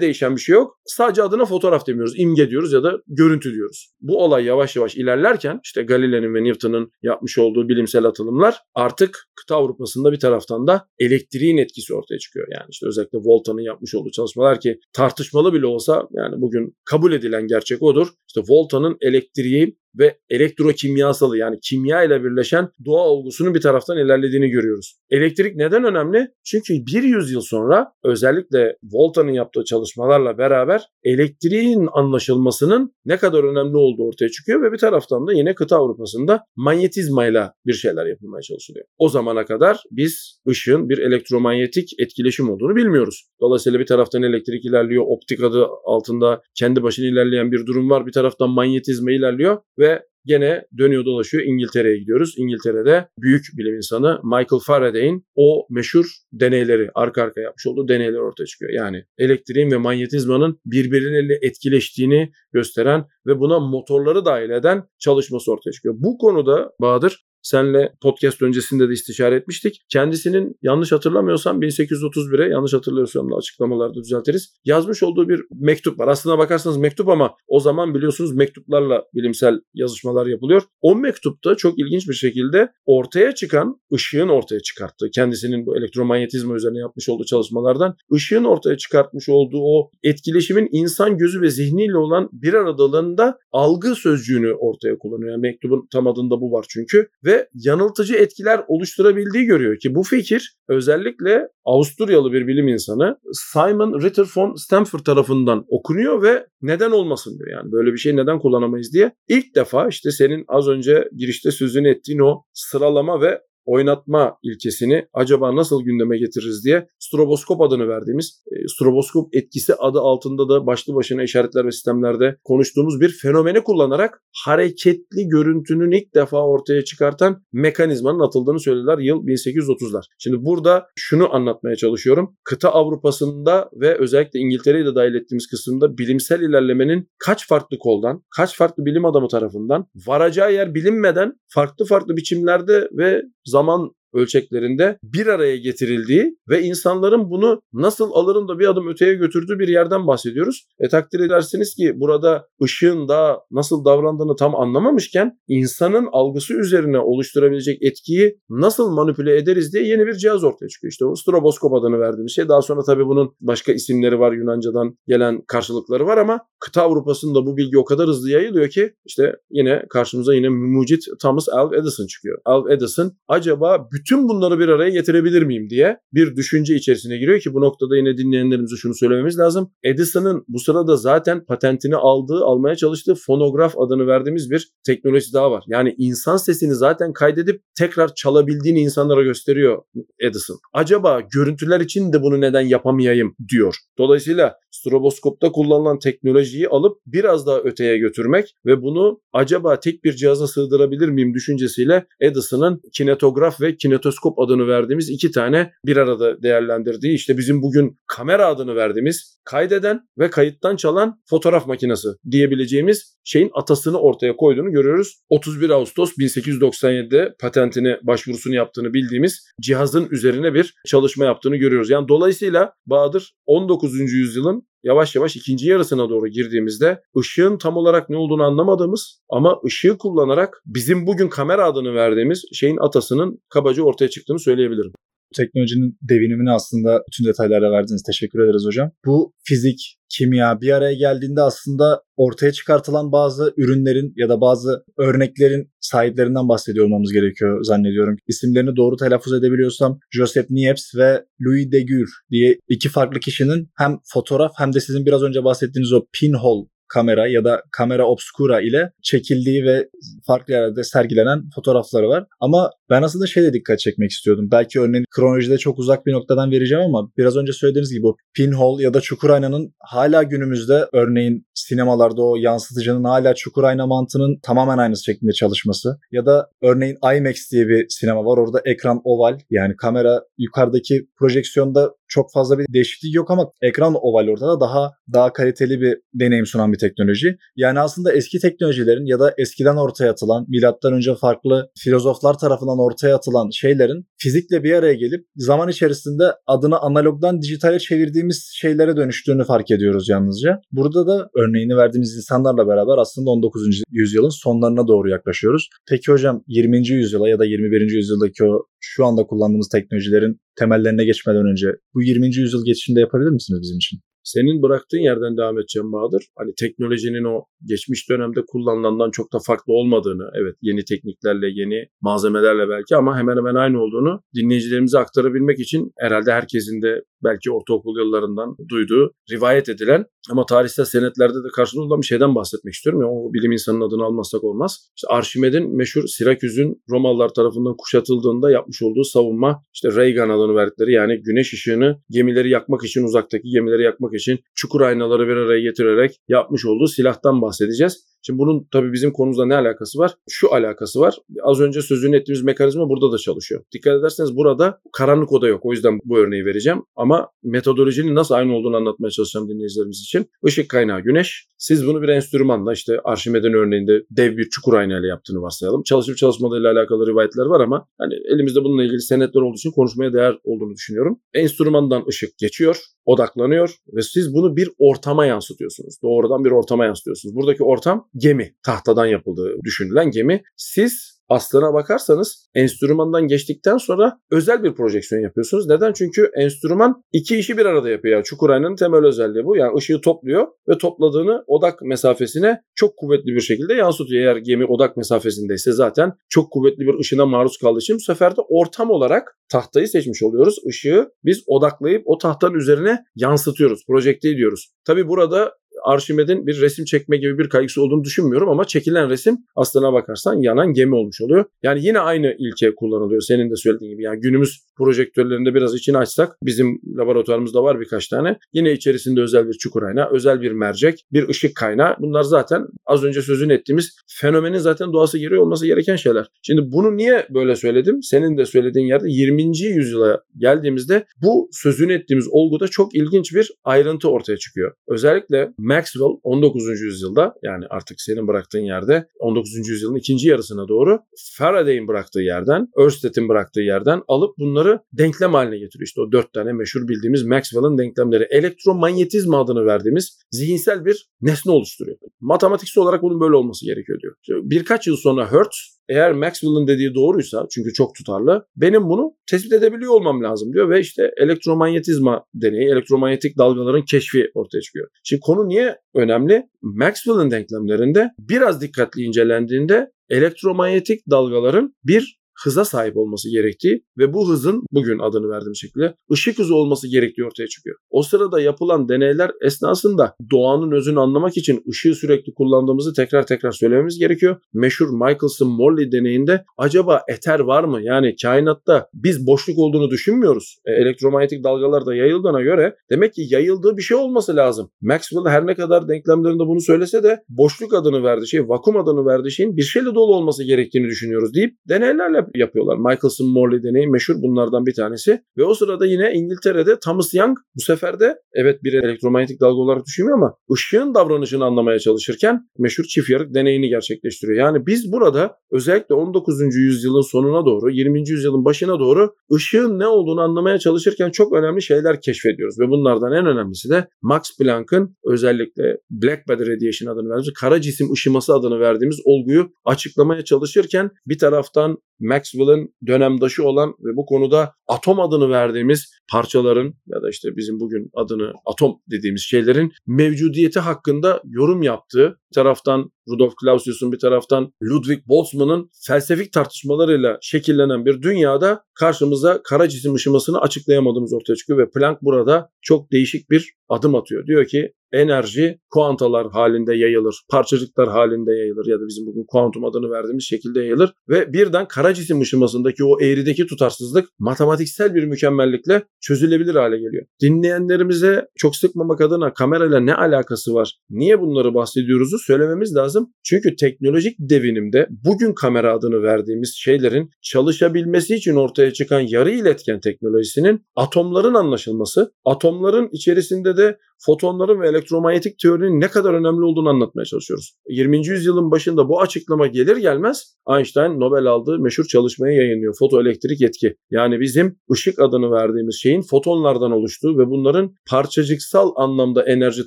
değişen bir şey yok. Sadece adına fotoğraf demiyoruz, imge diyoruz ya da görüntü diyoruz. Bu olay yavaş yavaş ilerlerken işte Galileo'nun ve Newton'un yapmış olduğu bilimsel atılımlar artık kıta Avrupa'sında bir taraftan da elektriğin etkisi ortaya çıkıyor. Yani işte özellikle Volta'nın yapmış olduğu çalışmalar ki tartışmalı bile olsa yani bugün kabul edilen gerçek odur. İşte Volta'nın elektriği ve elektrokimyasalı yani kimya ile birleşen doğa olgusunun bir taraftan ilerlediğini görüyoruz. Elektrik neden önemli? Çünkü bir yüzyıl sonra özellikle Volta'nın yaptığı çalışmalarla beraber elektriğin anlaşılmasının ne kadar önemli olduğu ortaya çıkıyor ve bir taraftan da yine kıta Avrupa'sında manyetizmayla bir şeyler yapılmaya çalışılıyor. O zamana kadar biz ışığın bir elektromanyetik etkileşim olduğunu bilmiyoruz. Dolayısıyla bir taraftan elektrik ilerliyor, optik adı altında kendi başına ilerleyen bir durum var. Bir taraftan manyetizma ilerliyor ve gene dönüyor dolaşıyor İngiltere'ye gidiyoruz. İngiltere'de büyük bilim insanı Michael Faraday'in o meşhur deneyleri arka arka yapmış olduğu deneyler ortaya çıkıyor. Yani elektriğin ve manyetizmanın birbirleriyle etkileştiğini gösteren ve buna motorları dahil eden çalışması ortaya çıkıyor. Bu konuda Bahadır Senle podcast öncesinde de istişare etmiştik. Kendisinin yanlış hatırlamıyorsam 1831'e yanlış hatırlıyorsam da açıklamalarda düzeltiriz. Yazmış olduğu bir mektup var. Aslına bakarsanız mektup ama o zaman biliyorsunuz mektuplarla bilimsel yazışmalar yapılıyor. O mektupta çok ilginç bir şekilde ortaya çıkan ışığın ortaya çıkarttığı kendisinin bu elektromanyetizma üzerine yapmış olduğu çalışmalardan ışığın ortaya çıkartmış olduğu o etkileşimin insan gözü ve zihniyle olan bir aradalığında algı sözcüğünü ortaya kullanıyor. Yani mektubun tam adında bu var çünkü ve ve yanıltıcı etkiler oluşturabildiği görüyor ki bu fikir özellikle Avusturyalı bir bilim insanı Simon Ritter von Stamford tarafından okunuyor ve neden olmasın diyor. Yani böyle bir şey neden kullanamayız diye. İlk defa işte senin az önce girişte sözünü ettiğin o sıralama ve oynatma ilkesini acaba nasıl gündeme getiririz diye stroboskop adını verdiğimiz e, stroboskop etkisi adı altında da başlı başına işaretler ve sistemlerde konuştuğumuz bir fenomeni kullanarak hareketli görüntünün ilk defa ortaya çıkartan mekanizmanın atıldığını söylediler yıl 1830'lar. Şimdi burada şunu anlatmaya çalışıyorum. Kıta Avrupa'sında ve özellikle İngiltere'yi de dahil ettiğimiz kısımda bilimsel ilerlemenin kaç farklı koldan, kaç farklı bilim adamı tarafından varacağı yer bilinmeden farklı farklı biçimlerde ve zaman ölçeklerinde bir araya getirildiği ve insanların bunu nasıl alırım da bir adım öteye götürdüğü bir yerden bahsediyoruz. E takdir edersiniz ki burada ışığın daha nasıl davrandığını tam anlamamışken insanın algısı üzerine oluşturabilecek etkiyi nasıl manipüle ederiz diye yeni bir cihaz ortaya çıkıyor. İşte o stroboskop adını verdiğimiz şey. Daha sonra tabii bunun başka isimleri var Yunancadan gelen karşılıkları var ama kıta Avrupa'sında bu bilgi o kadar hızlı yayılıyor ki işte yine karşımıza yine mucit Thomas Alva Edison çıkıyor. Alva Edison acaba bütün bütün bunları bir araya getirebilir miyim diye bir düşünce içerisine giriyor ki bu noktada yine dinleyenlerimize şunu söylememiz lazım. Edison'ın bu sırada zaten patentini aldığı, almaya çalıştığı fonograf adını verdiğimiz bir teknoloji daha var. Yani insan sesini zaten kaydedip tekrar çalabildiğini insanlara gösteriyor Edison. Acaba görüntüler için de bunu neden yapamayayım diyor. Dolayısıyla stroboskopta kullanılan teknolojiyi alıp biraz daha öteye götürmek ve bunu acaba tek bir cihaza sığdırabilir miyim düşüncesiyle Edison'ın kinetograf ve kinetoskop adını verdiğimiz iki tane bir arada değerlendirdiği işte bizim bugün kamera adını verdiğimiz kaydeden ve kayıttan çalan fotoğraf makinesi diyebileceğimiz şeyin atasını ortaya koyduğunu görüyoruz. 31 Ağustos 1897'de patentini başvurusunu yaptığını bildiğimiz cihazın üzerine bir çalışma yaptığını görüyoruz. Yani dolayısıyla Bahadır 19. yüzyılın yavaş yavaş ikinci yarısına doğru girdiğimizde ışığın tam olarak ne olduğunu anlamadığımız ama ışığı kullanarak bizim bugün kamera adını verdiğimiz şeyin atasının kabaca ortaya çıktığını söyleyebilirim teknolojinin devinimini aslında bütün detaylarla verdiniz. Teşekkür ederiz hocam. Bu fizik, kimya bir araya geldiğinde aslında ortaya çıkartılan bazı ürünlerin ya da bazı örneklerin sahiplerinden bahsediyor olmamız gerekiyor zannediyorum. İsimlerini doğru telaffuz edebiliyorsam Joseph Niepce ve Louis Daguerre diye iki farklı kişinin hem fotoğraf hem de sizin biraz önce bahsettiğiniz o pinhole kamera ya da kamera obscura ile çekildiği ve farklı yerlerde sergilenen fotoğrafları var. Ama ben aslında şeyde dikkat çekmek istiyordum. Belki örneğin kronolojide çok uzak bir noktadan vereceğim ama biraz önce söylediğiniz gibi o pinhole ya da çukur aynanın hala günümüzde örneğin sinemalarda o yansıtıcının hala çukur ayna mantığının tamamen aynısı şeklinde çalışması ya da örneğin IMAX diye bir sinema var. Orada ekran oval yani kamera yukarıdaki projeksiyonda çok fazla bir değişiklik yok ama ekran oval ortada daha daha kaliteli bir deneyim sunan bir teknoloji. Yani aslında eski teknolojilerin ya da eskiden ortaya atılan, milattan önce farklı filozoflar tarafından ortaya atılan şeylerin fizikle bir araya gelip zaman içerisinde adını analogdan dijitale çevirdiğimiz şeylere dönüştüğünü fark ediyoruz yalnızca. Burada da örneğini verdiğimiz insanlarla beraber aslında 19. yüzyılın sonlarına doğru yaklaşıyoruz. Peki hocam 20. yüzyıla ya da 21. yüzyıldaki o şu anda kullandığımız teknolojilerin temellerine geçmeden önce bu 20. yüzyıl geçişinde yapabilir misiniz bizim için? Senin bıraktığın yerden devam edeceğim Bahadır. Hani teknolojinin o geçmiş dönemde kullanılandan çok da farklı olmadığını, evet yeni tekniklerle, yeni malzemelerle belki ama hemen hemen aynı olduğunu dinleyicilerimize aktarabilmek için herhalde herkesin de belki ortaokul yıllarından duyduğu, rivayet edilen ama tarihsel senetlerde de karşılığı olan bir şeyden bahsetmek istiyorum. Ya, o bilim insanının adını almazsak olmaz. İşte Arşimed'in meşhur Siraküs'ün Romalılar tarafından kuşatıldığında yapmış olduğu savunma işte Reagan adını verdikleri yani güneş ışığını gemileri yakmak için uzaktaki gemileri yakmak için çukur aynaları bir araya getirerek yapmış olduğu silahtan bahsedeceğiz. Şimdi bunun tabii bizim konumuzda ne alakası var? Şu alakası var. Az önce sözünü ettiğimiz mekanizma burada da çalışıyor. Dikkat ederseniz burada karanlık oda yok. O yüzden bu örneği vereceğim. Ama metodolojinin nasıl aynı olduğunu anlatmaya çalışacağım dinleyicilerimiz için. Işık kaynağı güneş. Siz bunu bir enstrümanla işte Arşimed'in örneğinde dev bir çukur aynayla yaptığını varsayalım. Çalışıp çalışmadığıyla alakalı rivayetler var ama hani elimizde bununla ilgili senetler olduğu için konuşmaya değer olduğunu düşünüyorum. Enstrümandan ışık geçiyor, odaklanıyor ve siz bunu bir ortama yansıtıyorsunuz. Doğrudan bir ortama yansıtıyorsunuz. Buradaki ortam gemi, tahtadan yapıldığı düşünülen gemi. Siz aslına bakarsanız enstrümandan geçtikten sonra özel bir projeksiyon yapıyorsunuz. Neden? Çünkü enstrüman iki işi bir arada yapıyor. Yani çukur aynanın temel özelliği bu. Yani ışığı topluyor ve topladığını odak mesafesine çok kuvvetli bir şekilde yansıtıyor. Eğer gemi odak mesafesindeyse zaten çok kuvvetli bir ışına maruz kaldığı için bu sefer de ortam olarak tahtayı seçmiş oluyoruz. Işığı biz odaklayıp o tahtanın üzerine yansıtıyoruz. Projekte ediyoruz. Tabi burada Arşimed'in bir resim çekme gibi bir kaygısı olduğunu düşünmüyorum ama çekilen resim aslına bakarsan yanan gemi olmuş oluyor. Yani yine aynı ilke kullanılıyor senin de söylediğin gibi. Yani günümüz projektörlerinde biraz içini açsak bizim laboratuvarımızda var birkaç tane. Yine içerisinde özel bir çukur ayna, özel bir mercek, bir ışık kaynağı. Bunlar zaten az önce sözünü ettiğimiz fenomenin zaten doğası gereği olması gereken şeyler. Şimdi bunu niye böyle söyledim? Senin de söylediğin yerde 20. yüzyıla geldiğimizde bu sözünü ettiğimiz olguda çok ilginç bir ayrıntı ortaya çıkıyor. Özellikle Maxwell 19. yüzyılda yani artık senin bıraktığın yerde 19. yüzyılın ikinci yarısına doğru Faraday'in bıraktığı yerden, Örsted'in bıraktığı yerden alıp bunları denklem haline getiriyor. İşte o dört tane meşhur bildiğimiz Maxwell'ın denklemleri elektromanyetizma adını verdiğimiz zihinsel bir nesne oluşturuyor. Matematiksel olarak bunun böyle olması gerekiyor diyor. Birkaç yıl sonra Hertz eğer Maxwell'ın dediği doğruysa çünkü çok tutarlı benim bunu tespit edebiliyor olmam lazım diyor ve işte elektromanyetizma deneyi, elektromanyetik dalgaların keşfi ortaya çıkıyor. Şimdi konu niye önemli? Maxwell'ın denklemlerinde biraz dikkatli incelendiğinde elektromanyetik dalgaların bir hıza sahip olması gerektiği ve bu hızın bugün adını verdiğim şekilde ışık hızı olması gerektiği ortaya çıkıyor. O sırada yapılan deneyler esnasında doğanın özünü anlamak için ışığı sürekli kullandığımızı tekrar tekrar söylememiz gerekiyor. Meşhur Michelson-Morley deneyinde acaba eter var mı? Yani kainatta biz boşluk olduğunu düşünmüyoruz. E, elektromanyetik dalgalar da yayıldığına göre demek ki yayıldığı bir şey olması lazım. Maxwell her ne kadar denklemlerinde bunu söylese de boşluk adını verdiği şey, vakum adını verdiği şeyin bir şeyle dolu olması gerektiğini düşünüyoruz deyip deneylerle yapıyorlar. Michelson Morley deneyi meşhur bunlardan bir tanesi. Ve o sırada yine İngiltere'de Thomas Young bu sefer de evet bir elektromanyetik dalga olarak düşünmüyor ama ışığın davranışını anlamaya çalışırken meşhur çift yarık deneyini gerçekleştiriyor. Yani biz burada özellikle 19. yüzyılın sonuna doğru 20. yüzyılın başına doğru ışığın ne olduğunu anlamaya çalışırken çok önemli şeyler keşfediyoruz. Ve bunlardan en önemlisi de Max Planck'ın özellikle Black Body Radiation adını verdiğimiz kara cisim ışıması adını verdiğimiz olguyu açıklamaya çalışırken bir taraftan Maxwell'ın dönemdaşı olan ve bu konuda atom adını verdiğimiz parçaların ya da işte bizim bugün adını atom dediğimiz şeylerin mevcudiyeti hakkında yorum yaptığı bir taraftan Rudolf Clausius'un bir taraftan Ludwig Boltzmann'ın felsefik tartışmalarıyla şekillenen bir dünyada karşımıza kara cisim ışımasını açıklayamadığımız ortaya çıkıyor ve Planck burada çok değişik bir adım atıyor. Diyor ki enerji kuantalar halinde yayılır, parçacıklar halinde yayılır ya da bizim bugün kuantum adını verdiğimiz şekilde yayılır ve birden kara cisim ışımasındaki o eğrideki tutarsızlık matematiksel bir mükemmellikle çözülebilir hale geliyor. Dinleyenlerimize çok sıkmamak adına kamerayla ne alakası var? Niye bunları bahsediyoruzu söylememiz lazım. Çünkü teknolojik devinimde bugün kamera adını verdiğimiz şeylerin çalışabilmesi için ortaya çıkan yarı iletken teknolojisinin atomların anlaşılması, atomların içerisinde de fotonların ve elektromanyetik teorinin ne kadar önemli olduğunu anlatmaya çalışıyoruz. 20. yüzyılın başında bu açıklama gelir gelmez Einstein Nobel aldığı meşhur çalışmayı yayınlıyor. Fotoelektrik etki. Yani bizim ışık adını verdiğimiz şeyin fotonlardan oluştuğu ve bunların parçacıksal anlamda enerji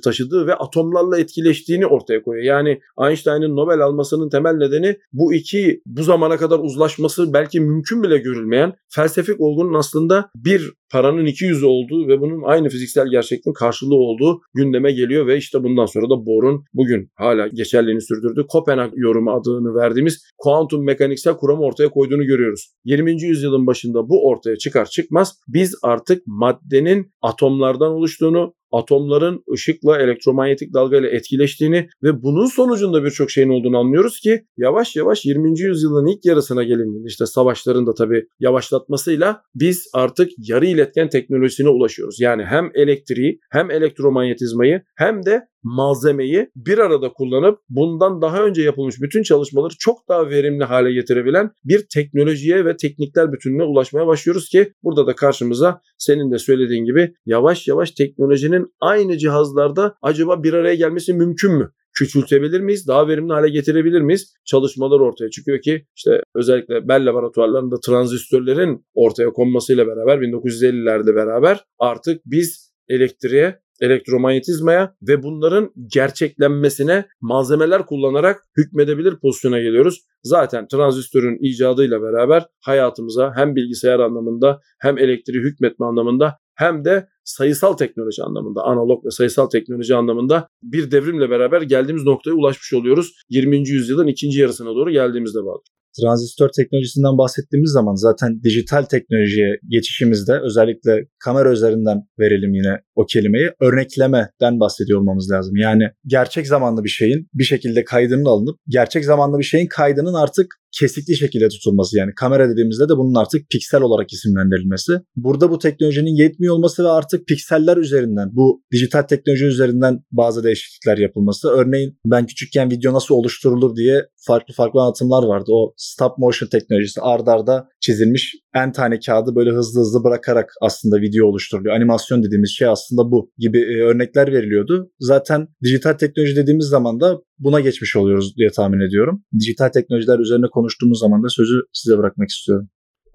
taşıdığı ve atomlarla etkileştiğini ortaya koyuyor. Yani Einstein'ın Nobel almasının temel nedeni bu iki bu zamana kadar uzlaşması belki mümkün bile görülmeyen felsefik olgunun aslında bir paranın iki yüzü olduğu ve bunun aynı fiziksel gerçekliğin karşılığı olduğu gündeme geliyor ve işte bundan sonra da Bohr'un bugün hala geçerliğini sürdürdüğü Kopenhag yorumu adını verdiğimiz kuantum mekaniksel kuramı ortaya koyduğunu görüyoruz. 20. yüzyılın başında bu ortaya çıkar çıkmaz biz artık maddenin atomlardan oluştuğunu, atomların ışıkla elektromanyetik dalgayla etkileştiğini ve bunun sonucunda birçok şeyin olduğunu anlıyoruz ki yavaş yavaş 20. yüzyılın ilk yarısına gelindiğinde işte savaşların da tabii yavaşlatmasıyla biz artık yarı iletken teknolojisine ulaşıyoruz. Yani hem elektriği hem elektromanyetizmayı hem de malzemeyi bir arada kullanıp bundan daha önce yapılmış bütün çalışmaları çok daha verimli hale getirebilen bir teknolojiye ve teknikler bütününe ulaşmaya başlıyoruz ki burada da karşımıza senin de söylediğin gibi yavaş yavaş teknolojinin aynı cihazlarda acaba bir araya gelmesi mümkün mü? küçültebilir miyiz? Daha verimli hale getirebilir miyiz? Çalışmalar ortaya çıkıyor ki işte özellikle Bell laboratuvarlarında transistörlerin ortaya konmasıyla beraber 1950'lerde beraber artık biz elektriğe elektromanyetizmaya ve bunların gerçeklenmesine malzemeler kullanarak hükmedebilir pozisyona geliyoruz. Zaten transistörün icadıyla beraber hayatımıza hem bilgisayar anlamında hem elektriği hükmetme anlamında hem de sayısal teknoloji anlamında, analog ve sayısal teknoloji anlamında bir devrimle beraber geldiğimiz noktaya ulaşmış oluyoruz. 20. yüzyılın ikinci yarısına doğru geldiğimizde bağlı transistör teknolojisinden bahsettiğimiz zaman zaten dijital teknolojiye geçişimizde özellikle kamera üzerinden verelim yine o kelimeyi örneklemeden bahsediyor olmamız lazım. Yani gerçek zamanlı bir şeyin bir şekilde kaydının alınıp gerçek zamanlı bir şeyin kaydının artık kesikli şekilde tutulması yani kamera dediğimizde de bunun artık piksel olarak isimlendirilmesi. Burada bu teknolojinin yetmiyor olması ve artık pikseller üzerinden bu dijital teknoloji üzerinden bazı değişiklikler yapılması. Örneğin ben küçükken video nasıl oluşturulur diye farklı farklı anlatımlar vardı. O stop motion teknolojisi ard arda çizilmiş en tane kağıdı böyle hızlı hızlı bırakarak aslında video oluşturuluyor. Animasyon dediğimiz şey aslında bu gibi e, örnekler veriliyordu. Zaten dijital teknoloji dediğimiz zaman da buna geçmiş oluyoruz diye tahmin ediyorum. Dijital teknolojiler üzerine konuştuğumuz zaman da sözü size bırakmak istiyorum.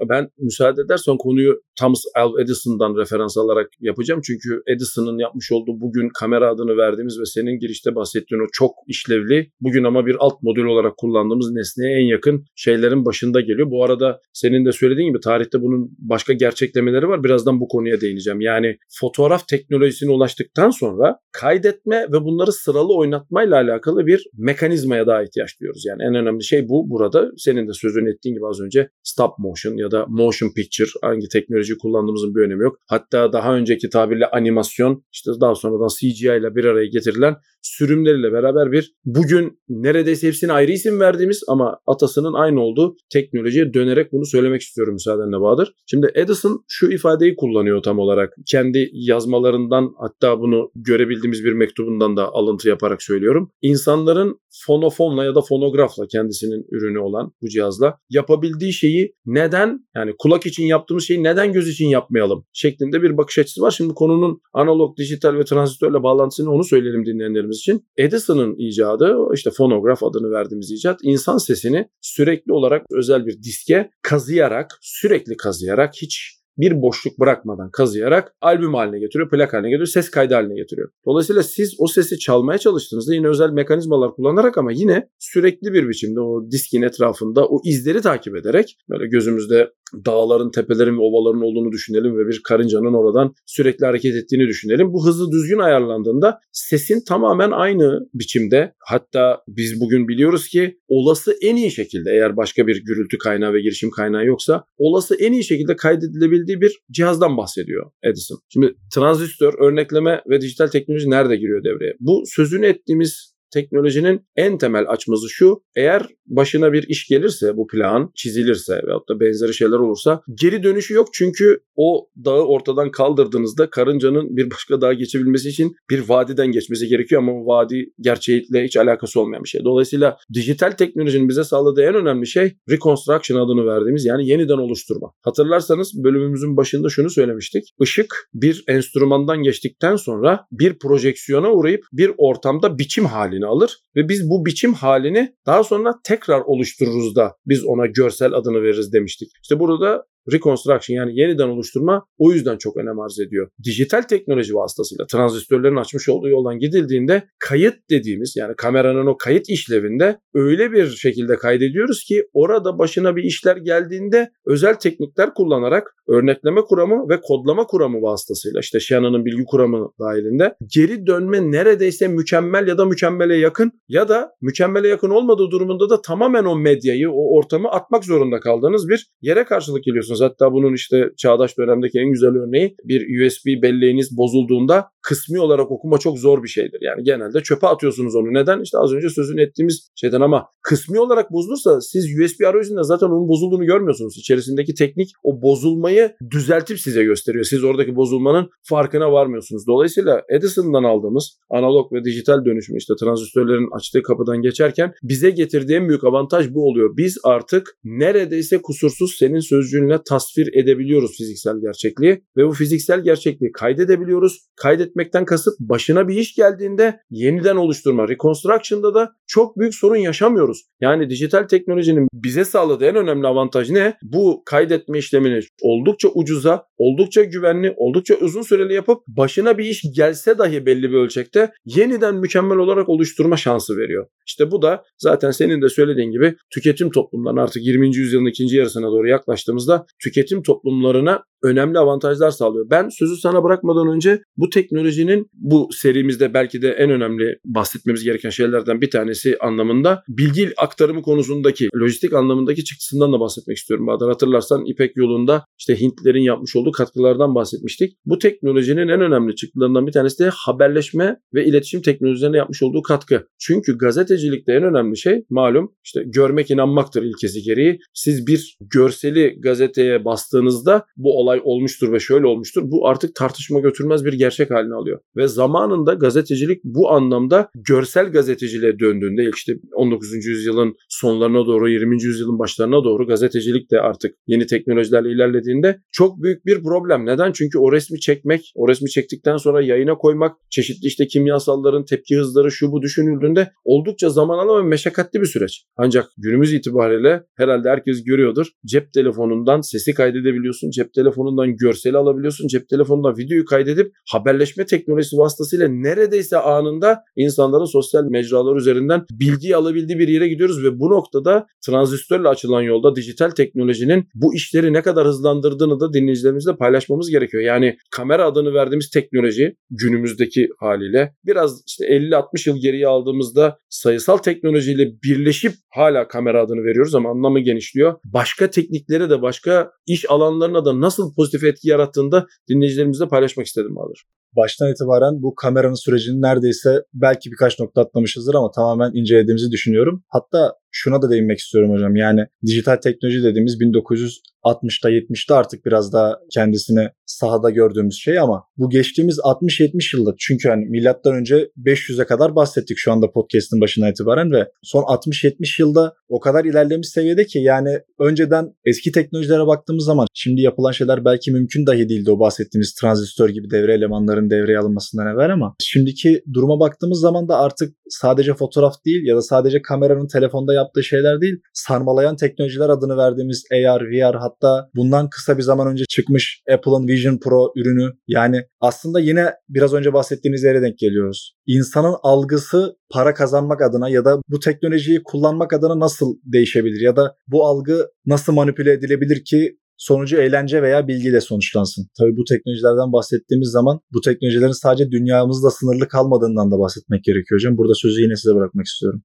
Ben müsaade edersen konuyu Thomas Alva Edison'dan referans alarak yapacağım. Çünkü Edison'ın yapmış olduğu bugün kamera adını verdiğimiz ve senin girişte bahsettiğin o çok işlevli, bugün ama bir alt modül olarak kullandığımız nesneye en yakın şeylerin başında geliyor. Bu arada senin de söylediğin gibi tarihte bunun başka gerçeklemeleri var. Birazdan bu konuya değineceğim. Yani fotoğraf teknolojisine ulaştıktan sonra kaydetme ve bunları sıralı oynatmayla alakalı bir mekanizmaya daha ihtiyaç duyuyoruz. Yani en önemli şey bu burada. Senin de sözünü ettiğin gibi az önce stop motion ya motion picture hangi teknoloji kullandığımızın bir önemi yok. Hatta daha önceki tabirle animasyon işte daha sonradan CGI ile bir araya getirilen sürümleriyle beraber bir bugün neredeyse hepsine ayrı isim verdiğimiz ama atasının aynı olduğu teknolojiye dönerek bunu söylemek istiyorum müsaadenle Bahadır. Şimdi Edison şu ifadeyi kullanıyor tam olarak. Kendi yazmalarından hatta bunu görebildiğimiz bir mektubundan da alıntı yaparak söylüyorum. İnsanların fonofonla ya da fonografla kendisinin ürünü olan bu cihazla yapabildiği şeyi neden yani kulak için yaptığımız şeyi neden göz için yapmayalım şeklinde bir bakış açısı var. Şimdi konunun analog, dijital ve transistörle bağlantısını onu söyleyelim dinleyenlerimiz için. Edison'ın icadı işte fonograf adını verdiğimiz icat insan sesini sürekli olarak özel bir diske kazıyarak sürekli kazıyarak hiç bir boşluk bırakmadan kazıyarak albüm haline getiriyor, plak haline getiriyor, ses kaydı haline getiriyor. Dolayısıyla siz o sesi çalmaya çalıştığınızda yine özel mekanizmalar kullanarak ama yine sürekli bir biçimde o diskin etrafında o izleri takip ederek böyle gözümüzde dağların, tepelerin ve ovaların olduğunu düşünelim ve bir karıncanın oradan sürekli hareket ettiğini düşünelim. Bu hızlı düzgün ayarlandığında sesin tamamen aynı biçimde hatta biz bugün biliyoruz ki olası en iyi şekilde eğer başka bir gürültü kaynağı ve girişim kaynağı yoksa olası en iyi şekilde kaydedilebildiği bir cihazdan bahsediyor Edison. Şimdi transistör, örnekleme ve dijital teknoloji nerede giriyor devreye? Bu sözünü ettiğimiz teknolojinin en temel açmazı şu. Eğer başına bir iş gelirse bu plan çizilirse veyahut da benzeri şeyler olursa geri dönüşü yok. Çünkü o dağı ortadan kaldırdığınızda karıncanın bir başka dağa geçebilmesi için bir vadiden geçmesi gerekiyor ama vadi gerçeğiyle hiç alakası olmayan bir şey. Dolayısıyla dijital teknolojinin bize sağladığı en önemli şey reconstruction adını verdiğimiz yani yeniden oluşturma. Hatırlarsanız bölümümüzün başında şunu söylemiştik. Işık bir enstrümandan geçtikten sonra bir projeksiyona uğrayıp bir ortamda biçim halini halini alır ve biz bu biçim halini daha sonra tekrar oluştururuz da biz ona görsel adını veririz demiştik. İşte burada reconstruction yani yeniden oluşturma o yüzden çok önem arz ediyor. Dijital teknoloji vasıtasıyla transistörlerin açmış olduğu yoldan gidildiğinde kayıt dediğimiz yani kameranın o kayıt işlevinde öyle bir şekilde kaydediyoruz ki orada başına bir işler geldiğinde özel teknikler kullanarak örnekleme kuramı ve kodlama kuramı vasıtasıyla işte Shannon'ın bilgi kuramı dahilinde geri dönme neredeyse mükemmel ya da mükemmele yakın ya da mükemmele yakın olmadığı durumunda da tamamen o medyayı, o ortamı atmak zorunda kaldığınız bir yere karşılık geliyorsunuz. Hatta bunun işte çağdaş dönemdeki en güzel örneği bir USB belleğiniz bozulduğunda kısmi olarak okuma çok zor bir şeydir. Yani genelde çöpe atıyorsunuz onu. Neden? İşte az önce sözünü ettiğimiz şeyden ama kısmi olarak bozulursa siz USB arayüzünde zaten onun bozulduğunu görmüyorsunuz. İçerisindeki teknik o bozulmayı düzeltip size gösteriyor. Siz oradaki bozulmanın farkına varmıyorsunuz. Dolayısıyla Edison'dan aldığımız analog ve dijital dönüşüm işte transistörlerin açtığı kapıdan geçerken bize getirdiği en büyük avantaj bu oluyor. Biz artık neredeyse kusursuz senin sözcüğünle tasvir edebiliyoruz fiziksel gerçekliği ve bu fiziksel gerçekliği kaydedebiliyoruz. Kaydetmekten kasıt başına bir iş geldiğinde yeniden oluşturma. Reconstruction'da da çok büyük sorun yaşamıyoruz. Yani dijital teknolojinin bize sağladığı en önemli avantaj ne? Bu kaydetme işlemini oldukça ucuza, oldukça güvenli, oldukça uzun süreli yapıp başına bir iş gelse dahi belli bir ölçekte yeniden mükemmel olarak oluşturma şansı veriyor. İşte bu da zaten senin de söylediğin gibi tüketim toplumlarının artık 20. yüzyılın ikinci yarısına doğru yaklaştığımızda tüketim toplumlarına önemli avantajlar sağlıyor. Ben sözü sana bırakmadan önce bu teknolojinin bu serimizde belki de en önemli bahsetmemiz gereken şeylerden bir tanesi anlamında bilgi aktarımı konusundaki lojistik anlamındaki çıktısından da bahsetmek istiyorum. Bahadır hatırlarsan İpek yolunda işte Hintlerin yapmış olduğu katkılardan bahsetmiştik. Bu teknolojinin en önemli çıktılarından bir tanesi de haberleşme ve iletişim teknolojilerine yapmış olduğu katkı. Çünkü gazetecilikte en önemli şey malum işte görmek inanmaktır ilkesi gereği. Siz bir görseli gazeteye bastığınızda bu olay olay olmuştur ve şöyle olmuştur. Bu artık tartışma götürmez bir gerçek haline alıyor. Ve zamanında gazetecilik bu anlamda görsel gazeteciliğe döndüğünde işte 19. yüzyılın sonlarına doğru 20. yüzyılın başlarına doğru gazetecilik de artık yeni teknolojilerle ilerlediğinde çok büyük bir problem. Neden? Çünkü o resmi çekmek, o resmi çektikten sonra yayına koymak, çeşitli işte kimyasalların tepki hızları şu bu düşünüldüğünde oldukça zaman alan ve meşakkatli bir süreç. Ancak günümüz itibariyle herhalde herkes görüyordur. Cep telefonundan sesi kaydedebiliyorsun. Cep telefonu telefonundan görseli alabiliyorsun. Cep telefonundan videoyu kaydedip haberleşme teknolojisi vasıtasıyla neredeyse anında insanların sosyal mecralar üzerinden bilgi alabildiği bir yere gidiyoruz ve bu noktada transistörle açılan yolda dijital teknolojinin bu işleri ne kadar hızlandırdığını da dinleyicilerimizle paylaşmamız gerekiyor. Yani kamera adını verdiğimiz teknoloji günümüzdeki haliyle biraz işte 50-60 yıl geriye aldığımızda sayısal teknolojiyle birleşip hala kamera adını veriyoruz ama anlamı genişliyor. Başka tekniklere de başka iş alanlarına da nasıl pozitif etki yarattığında dinleyicilerimizle paylaşmak istedim Bahadır. Baştan itibaren bu kameranın sürecini neredeyse belki birkaç nokta atlamışızdır ama tamamen incelediğimizi düşünüyorum. Hatta şuna da değinmek istiyorum hocam. Yani dijital teknoloji dediğimiz 1960'da 70'te artık biraz daha kendisini sahada gördüğümüz şey ama bu geçtiğimiz 60-70 yılda çünkü hani milattan önce 500'e kadar bahsettik şu anda podcast'ın başına itibaren ve son 60-70 yılda o kadar ilerlemiş seviyede ki yani önceden eski teknolojilere baktığımız zaman şimdi yapılan şeyler belki mümkün dahi değildi o bahsettiğimiz transistör gibi devre elemanların devreye alınmasından evvel ama şimdiki duruma baktığımız zaman da artık sadece fotoğraf değil ya da sadece kameranın telefonda yaptığı şeyler değil, sarmalayan teknolojiler adını verdiğimiz AR, VR hatta bundan kısa bir zaman önce çıkmış Apple'ın Vision Pro ürünü. Yani aslında yine biraz önce bahsettiğiniz yere denk geliyoruz. İnsanın algısı para kazanmak adına ya da bu teknolojiyi kullanmak adına nasıl değişebilir ya da bu algı nasıl manipüle edilebilir ki sonucu eğlence veya bilgiyle sonuçlansın. Tabii bu teknolojilerden bahsettiğimiz zaman bu teknolojilerin sadece dünyamızda sınırlı kalmadığından da bahsetmek gerekiyor hocam. Burada sözü yine size bırakmak istiyorum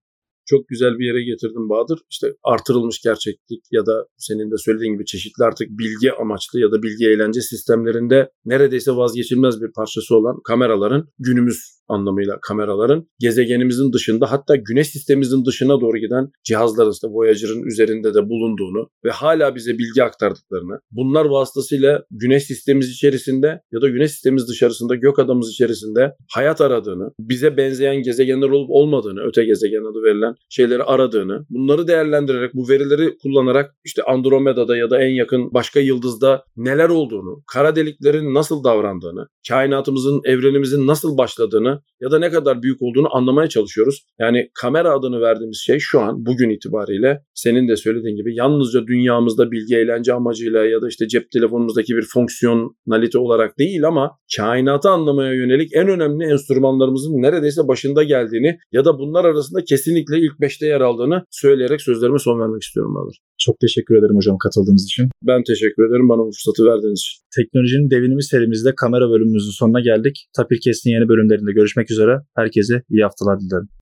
çok güzel bir yere getirdim Bahadır. İşte artırılmış gerçeklik ya da senin de söylediğin gibi çeşitli artık bilgi amaçlı ya da bilgi eğlence sistemlerinde neredeyse vazgeçilmez bir parçası olan kameraların günümüz anlamıyla kameraların gezegenimizin dışında hatta güneş sistemimizin dışına doğru giden cihazların işte Voyager'ın üzerinde de bulunduğunu ve hala bize bilgi aktardıklarını bunlar vasıtasıyla güneş sistemimiz içerisinde ya da güneş sistemimiz dışarısında gök adamımız içerisinde hayat aradığını, bize benzeyen gezegenler olup olmadığını, öte gezegen adı verilen şeyleri aradığını, bunları değerlendirerek bu verileri kullanarak işte Andromeda'da ya da en yakın başka yıldızda neler olduğunu, kara deliklerin nasıl davrandığını, kainatımızın, evrenimizin nasıl başladığını ya da ne kadar büyük olduğunu anlamaya çalışıyoruz. Yani kamera adını verdiğimiz şey şu an bugün itibariyle senin de söylediğin gibi yalnızca dünyamızda bilgi eğlence amacıyla ya da işte cep telefonumuzdaki bir fonksiyonalite olarak değil ama kainatı anlamaya yönelik en önemli enstrümanlarımızın neredeyse başında geldiğini ya da bunlar arasında kesinlikle ilk beşte yer aldığını söyleyerek sözlerime son vermek istiyorum Bahadır. Çok teşekkür ederim hocam katıldığınız için. Ben teşekkür ederim bana bu fırsatı verdiğiniz için. Teknolojinin devinimi serimizde kamera bölümümüzün sonuna geldik. Tapir Kes'in yeni bölümlerinde görüşmek üzere. Herkese iyi haftalar dilerim.